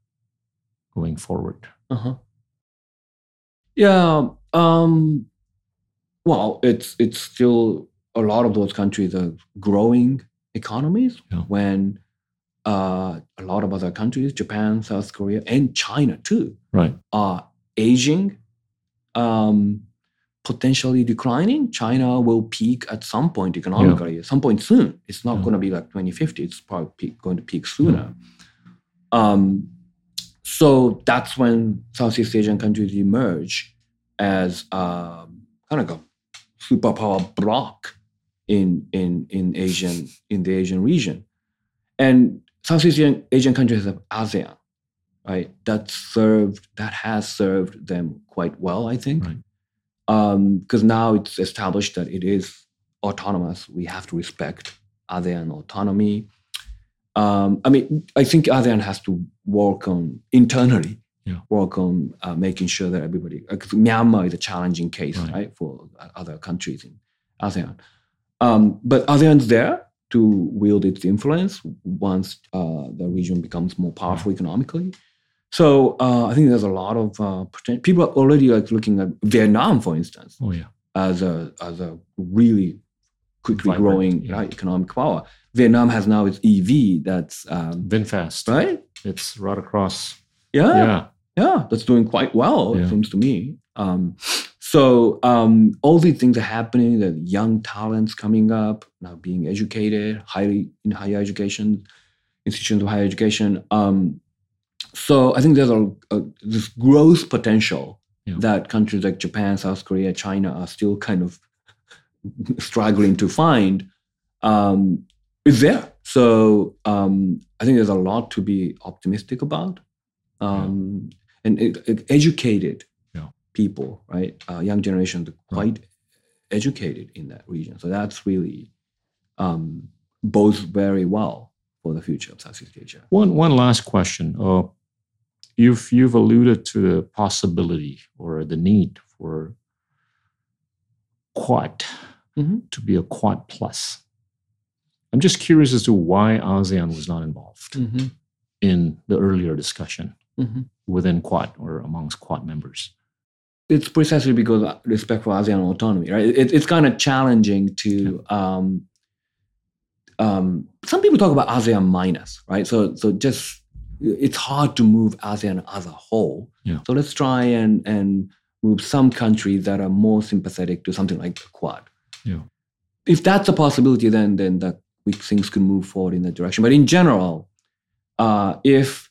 [SPEAKER 2] going forward.
[SPEAKER 1] Uh-huh. Yeah. Um, well, it's it's still a lot of those countries are growing economies
[SPEAKER 2] yeah.
[SPEAKER 1] when uh, a lot of other countries, Japan, South Korea, and China too,
[SPEAKER 2] right,
[SPEAKER 1] are aging, um, potentially declining. China will peak at some point economically, yeah. at some point soon. It's not yeah. going to be like 2050. It's probably peak, going to peak sooner. Um, so that's when Southeast Asian countries emerge as um, kind of a superpower bloc in in in Asian in the Asian region, and Southeast Asian, Asian countries have ASEAN, right? That served that has served them quite well, I think, because um, now it's established that it is autonomous. We have to respect ASEAN autonomy. Um, I mean, I think ASEAN has to work on internally,
[SPEAKER 2] yeah.
[SPEAKER 1] work on uh, making sure that everybody. Because Myanmar is a challenging case, right,
[SPEAKER 2] right
[SPEAKER 1] for other countries in ASEAN. Um, but ASEAN's there to wield its influence once uh, the region becomes more powerful economically. So uh, I think there's a lot of uh, potential. People are already like looking at Vietnam, for instance,
[SPEAKER 2] Oh yeah.
[SPEAKER 1] as a as a really quickly
[SPEAKER 2] Vibrant,
[SPEAKER 1] growing
[SPEAKER 2] yeah.
[SPEAKER 1] right, economic power. Vietnam has now its EV that's um,
[SPEAKER 2] VinFast.
[SPEAKER 1] right.
[SPEAKER 2] It's right across.
[SPEAKER 1] Yeah,
[SPEAKER 2] Yeah.
[SPEAKER 1] yeah, that's doing quite well.
[SPEAKER 2] Yeah.
[SPEAKER 1] It seems to me. Um, so um, all these things are happening. The young talents coming up now, being educated, highly in higher education, institutions of higher education. Um, so I think there's a, a this growth potential
[SPEAKER 2] Yeah.
[SPEAKER 1] that countries like Japan, South Korea, China are still kind of struggling to find. Um, is there? So um, I think there's a lot to be optimistic about um, and it, it- educated
[SPEAKER 2] Yeah.
[SPEAKER 1] people, right? Uh, young generations are quite educated in that region. So that's really um, bodes very well for the future of Southeast Asia.
[SPEAKER 2] One one last question. Uh, you've you've alluded to the possibility or the need for Quad
[SPEAKER 1] Mhm.
[SPEAKER 2] to be a Quad plus. I'm just curious as to why ASEAN was not involved
[SPEAKER 1] Mm-hmm.
[SPEAKER 2] in the earlier discussion
[SPEAKER 1] Mm-hmm.
[SPEAKER 2] within Quad or amongst Quad members.
[SPEAKER 1] It's precisely because of respect for ASEAN autonomy, right? It, it's kind of challenging to. Um, um, some people talk about ASEAN minus, right? So, so just it's hard to move ASEAN as a whole.
[SPEAKER 2] Yeah.
[SPEAKER 1] So let's try and and move some countries that are more sympathetic to something like the Quad.
[SPEAKER 2] Yeah.
[SPEAKER 1] If that's a possibility, then then that we, things could move forward in that direction. But in general, uh, if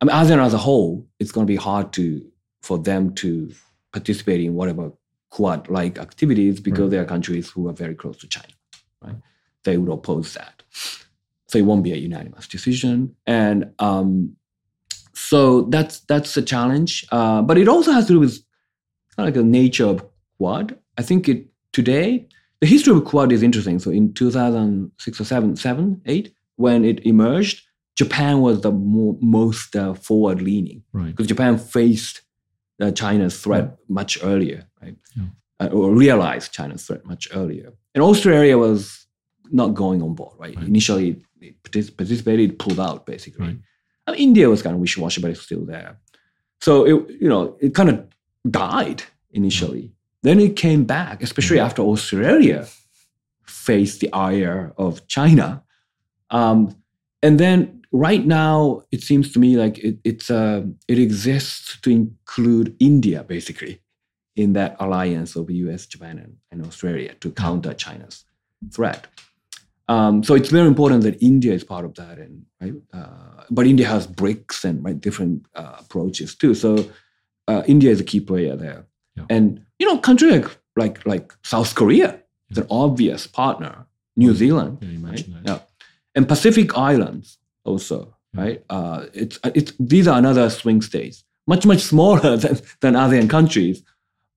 [SPEAKER 1] I mean ASEAN as a whole, it's going to be hard to for them to participate in whatever Quad-like activities because
[SPEAKER 2] Right.
[SPEAKER 1] they are countries who are very close to China. Right? They would oppose that. So it won't be a unanimous decision, and um, so that's that's a challenge. Uh, but it also has to do with kind of like the nature of Quad. I think it today the history of Quad is interesting. So in 2006 or 7, 7 8, when it emerged, Japan was the more, most uh, forward leaning
[SPEAKER 2] Right.
[SPEAKER 1] because Japan faced uh, China's threat much earlier, right?
[SPEAKER 2] Yeah.
[SPEAKER 1] Uh, or realized China's threat much earlier. And Australia was not going on board, right?
[SPEAKER 2] Right.
[SPEAKER 1] Initially, it partic- participated, pulled out, basically.
[SPEAKER 2] Right.
[SPEAKER 1] And India was kind of wishy-washy, but it's still there. So it, you know, it kind of died initially. Then it came back, especially
[SPEAKER 2] Mhm.
[SPEAKER 1] after Australia faced the ire of China. Um, and then right now, it seems to me like it, it's uh, it exists to include India basically in that alliance of U.S., Japan, and, and Australia to counter China's threat. Um, so it's very important that India is part of that, and right. Uh, but India has BRICS and right different uh, approaches too. So uh, India is a key player there,
[SPEAKER 2] Yeah.
[SPEAKER 1] and you know, country like like like South Korea is an obvious partner. New Zealand,
[SPEAKER 2] Yeah, you
[SPEAKER 1] right? Yeah, and Pacific Islands also,
[SPEAKER 2] Yeah.
[SPEAKER 1] right? Uh, it's it's these are another swing states, much much smaller than than ASEAN countries,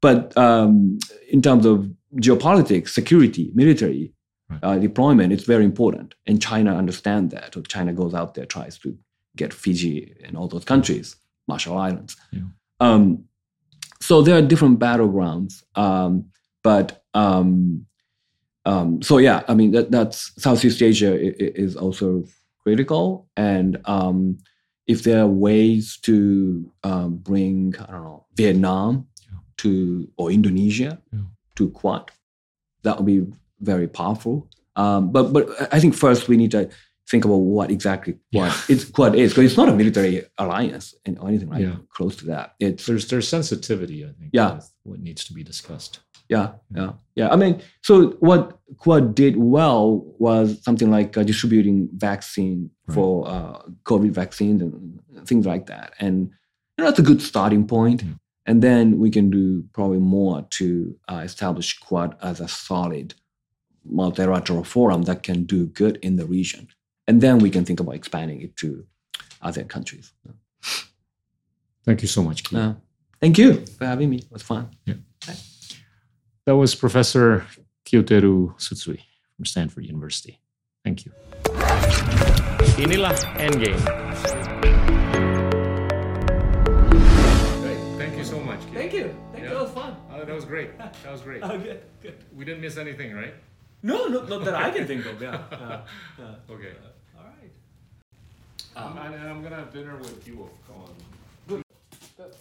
[SPEAKER 1] but um, in terms of geopolitics, security, military
[SPEAKER 2] Right.
[SPEAKER 1] uh, deployment, it's very important, and China understands that. So China goes out there, tries to get Fiji and all those countries, Marshall Islands.
[SPEAKER 2] Yeah.
[SPEAKER 1] Um, so there are different battlegrounds, um, but um, um, so yeah, I mean that, that's Southeast Asia is also critical, and um, if there are ways to um, bring I don't know Vietnam
[SPEAKER 2] Yeah.
[SPEAKER 1] to or Indonesia
[SPEAKER 2] Yeah.
[SPEAKER 1] to Quad, that would be very powerful. Um, but but I think first we need to think about what exactly Quad
[SPEAKER 2] Yeah.
[SPEAKER 1] it's Quad is because it's not a military alliance and- or anything like
[SPEAKER 2] Yeah.
[SPEAKER 1] close to that. It's
[SPEAKER 2] There's there's sensitivity, I think.
[SPEAKER 1] Yeah.
[SPEAKER 2] with what needs to be discussed.
[SPEAKER 1] Yeah, yeah, yeah. I mean, so what Quad did well was something like uh, distributing vaccine
[SPEAKER 2] Right.
[SPEAKER 1] for uh, COVID vaccines and things like that, and you know that's a good starting point.
[SPEAKER 2] Yeah.
[SPEAKER 1] And then we can do probably more to uh, establish Quad as a solid multilateral forum that can do good in the region, and then we can think about expanding it to other countries.
[SPEAKER 2] Thank you so much, Keith.
[SPEAKER 1] Uh, thank you for having me. It was fun.
[SPEAKER 2] That was Professor Kiyoteru Tsutsui from Stanford University. Thank you. Inilah Endgame. Great. Thank you so much. Keith.
[SPEAKER 1] Thank you. Thank
[SPEAKER 2] Yeah.
[SPEAKER 1] you. It was fun.
[SPEAKER 2] Oh, that was great. That was great.
[SPEAKER 1] good, good.
[SPEAKER 2] We didn't miss anything, right?
[SPEAKER 1] No, no, not that I can think of. Yeah. Uh, uh,
[SPEAKER 2] okay.
[SPEAKER 1] Uh, all right.
[SPEAKER 2] Um, I'm, and I'm gonna have dinner with you, Colin. Good. Good.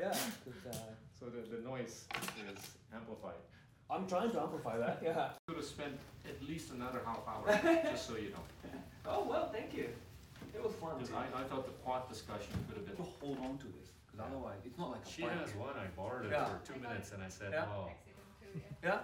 [SPEAKER 2] Yeah. Uh, so the, the noise is amplified.
[SPEAKER 1] I'm trying to amplify that. Yeah.
[SPEAKER 2] Could have spent at least another half hour, just so you know.
[SPEAKER 1] Oh well, thank you. It was fun.
[SPEAKER 2] I, I thought the pot discussion could have been.
[SPEAKER 1] hold on to this, because yeah. otherwise it's not like a.
[SPEAKER 2] She has one I borrowed it
[SPEAKER 1] yeah.
[SPEAKER 2] for two minutes, and I said,
[SPEAKER 1] yeah.
[SPEAKER 2] "Oh."
[SPEAKER 3] Yeah.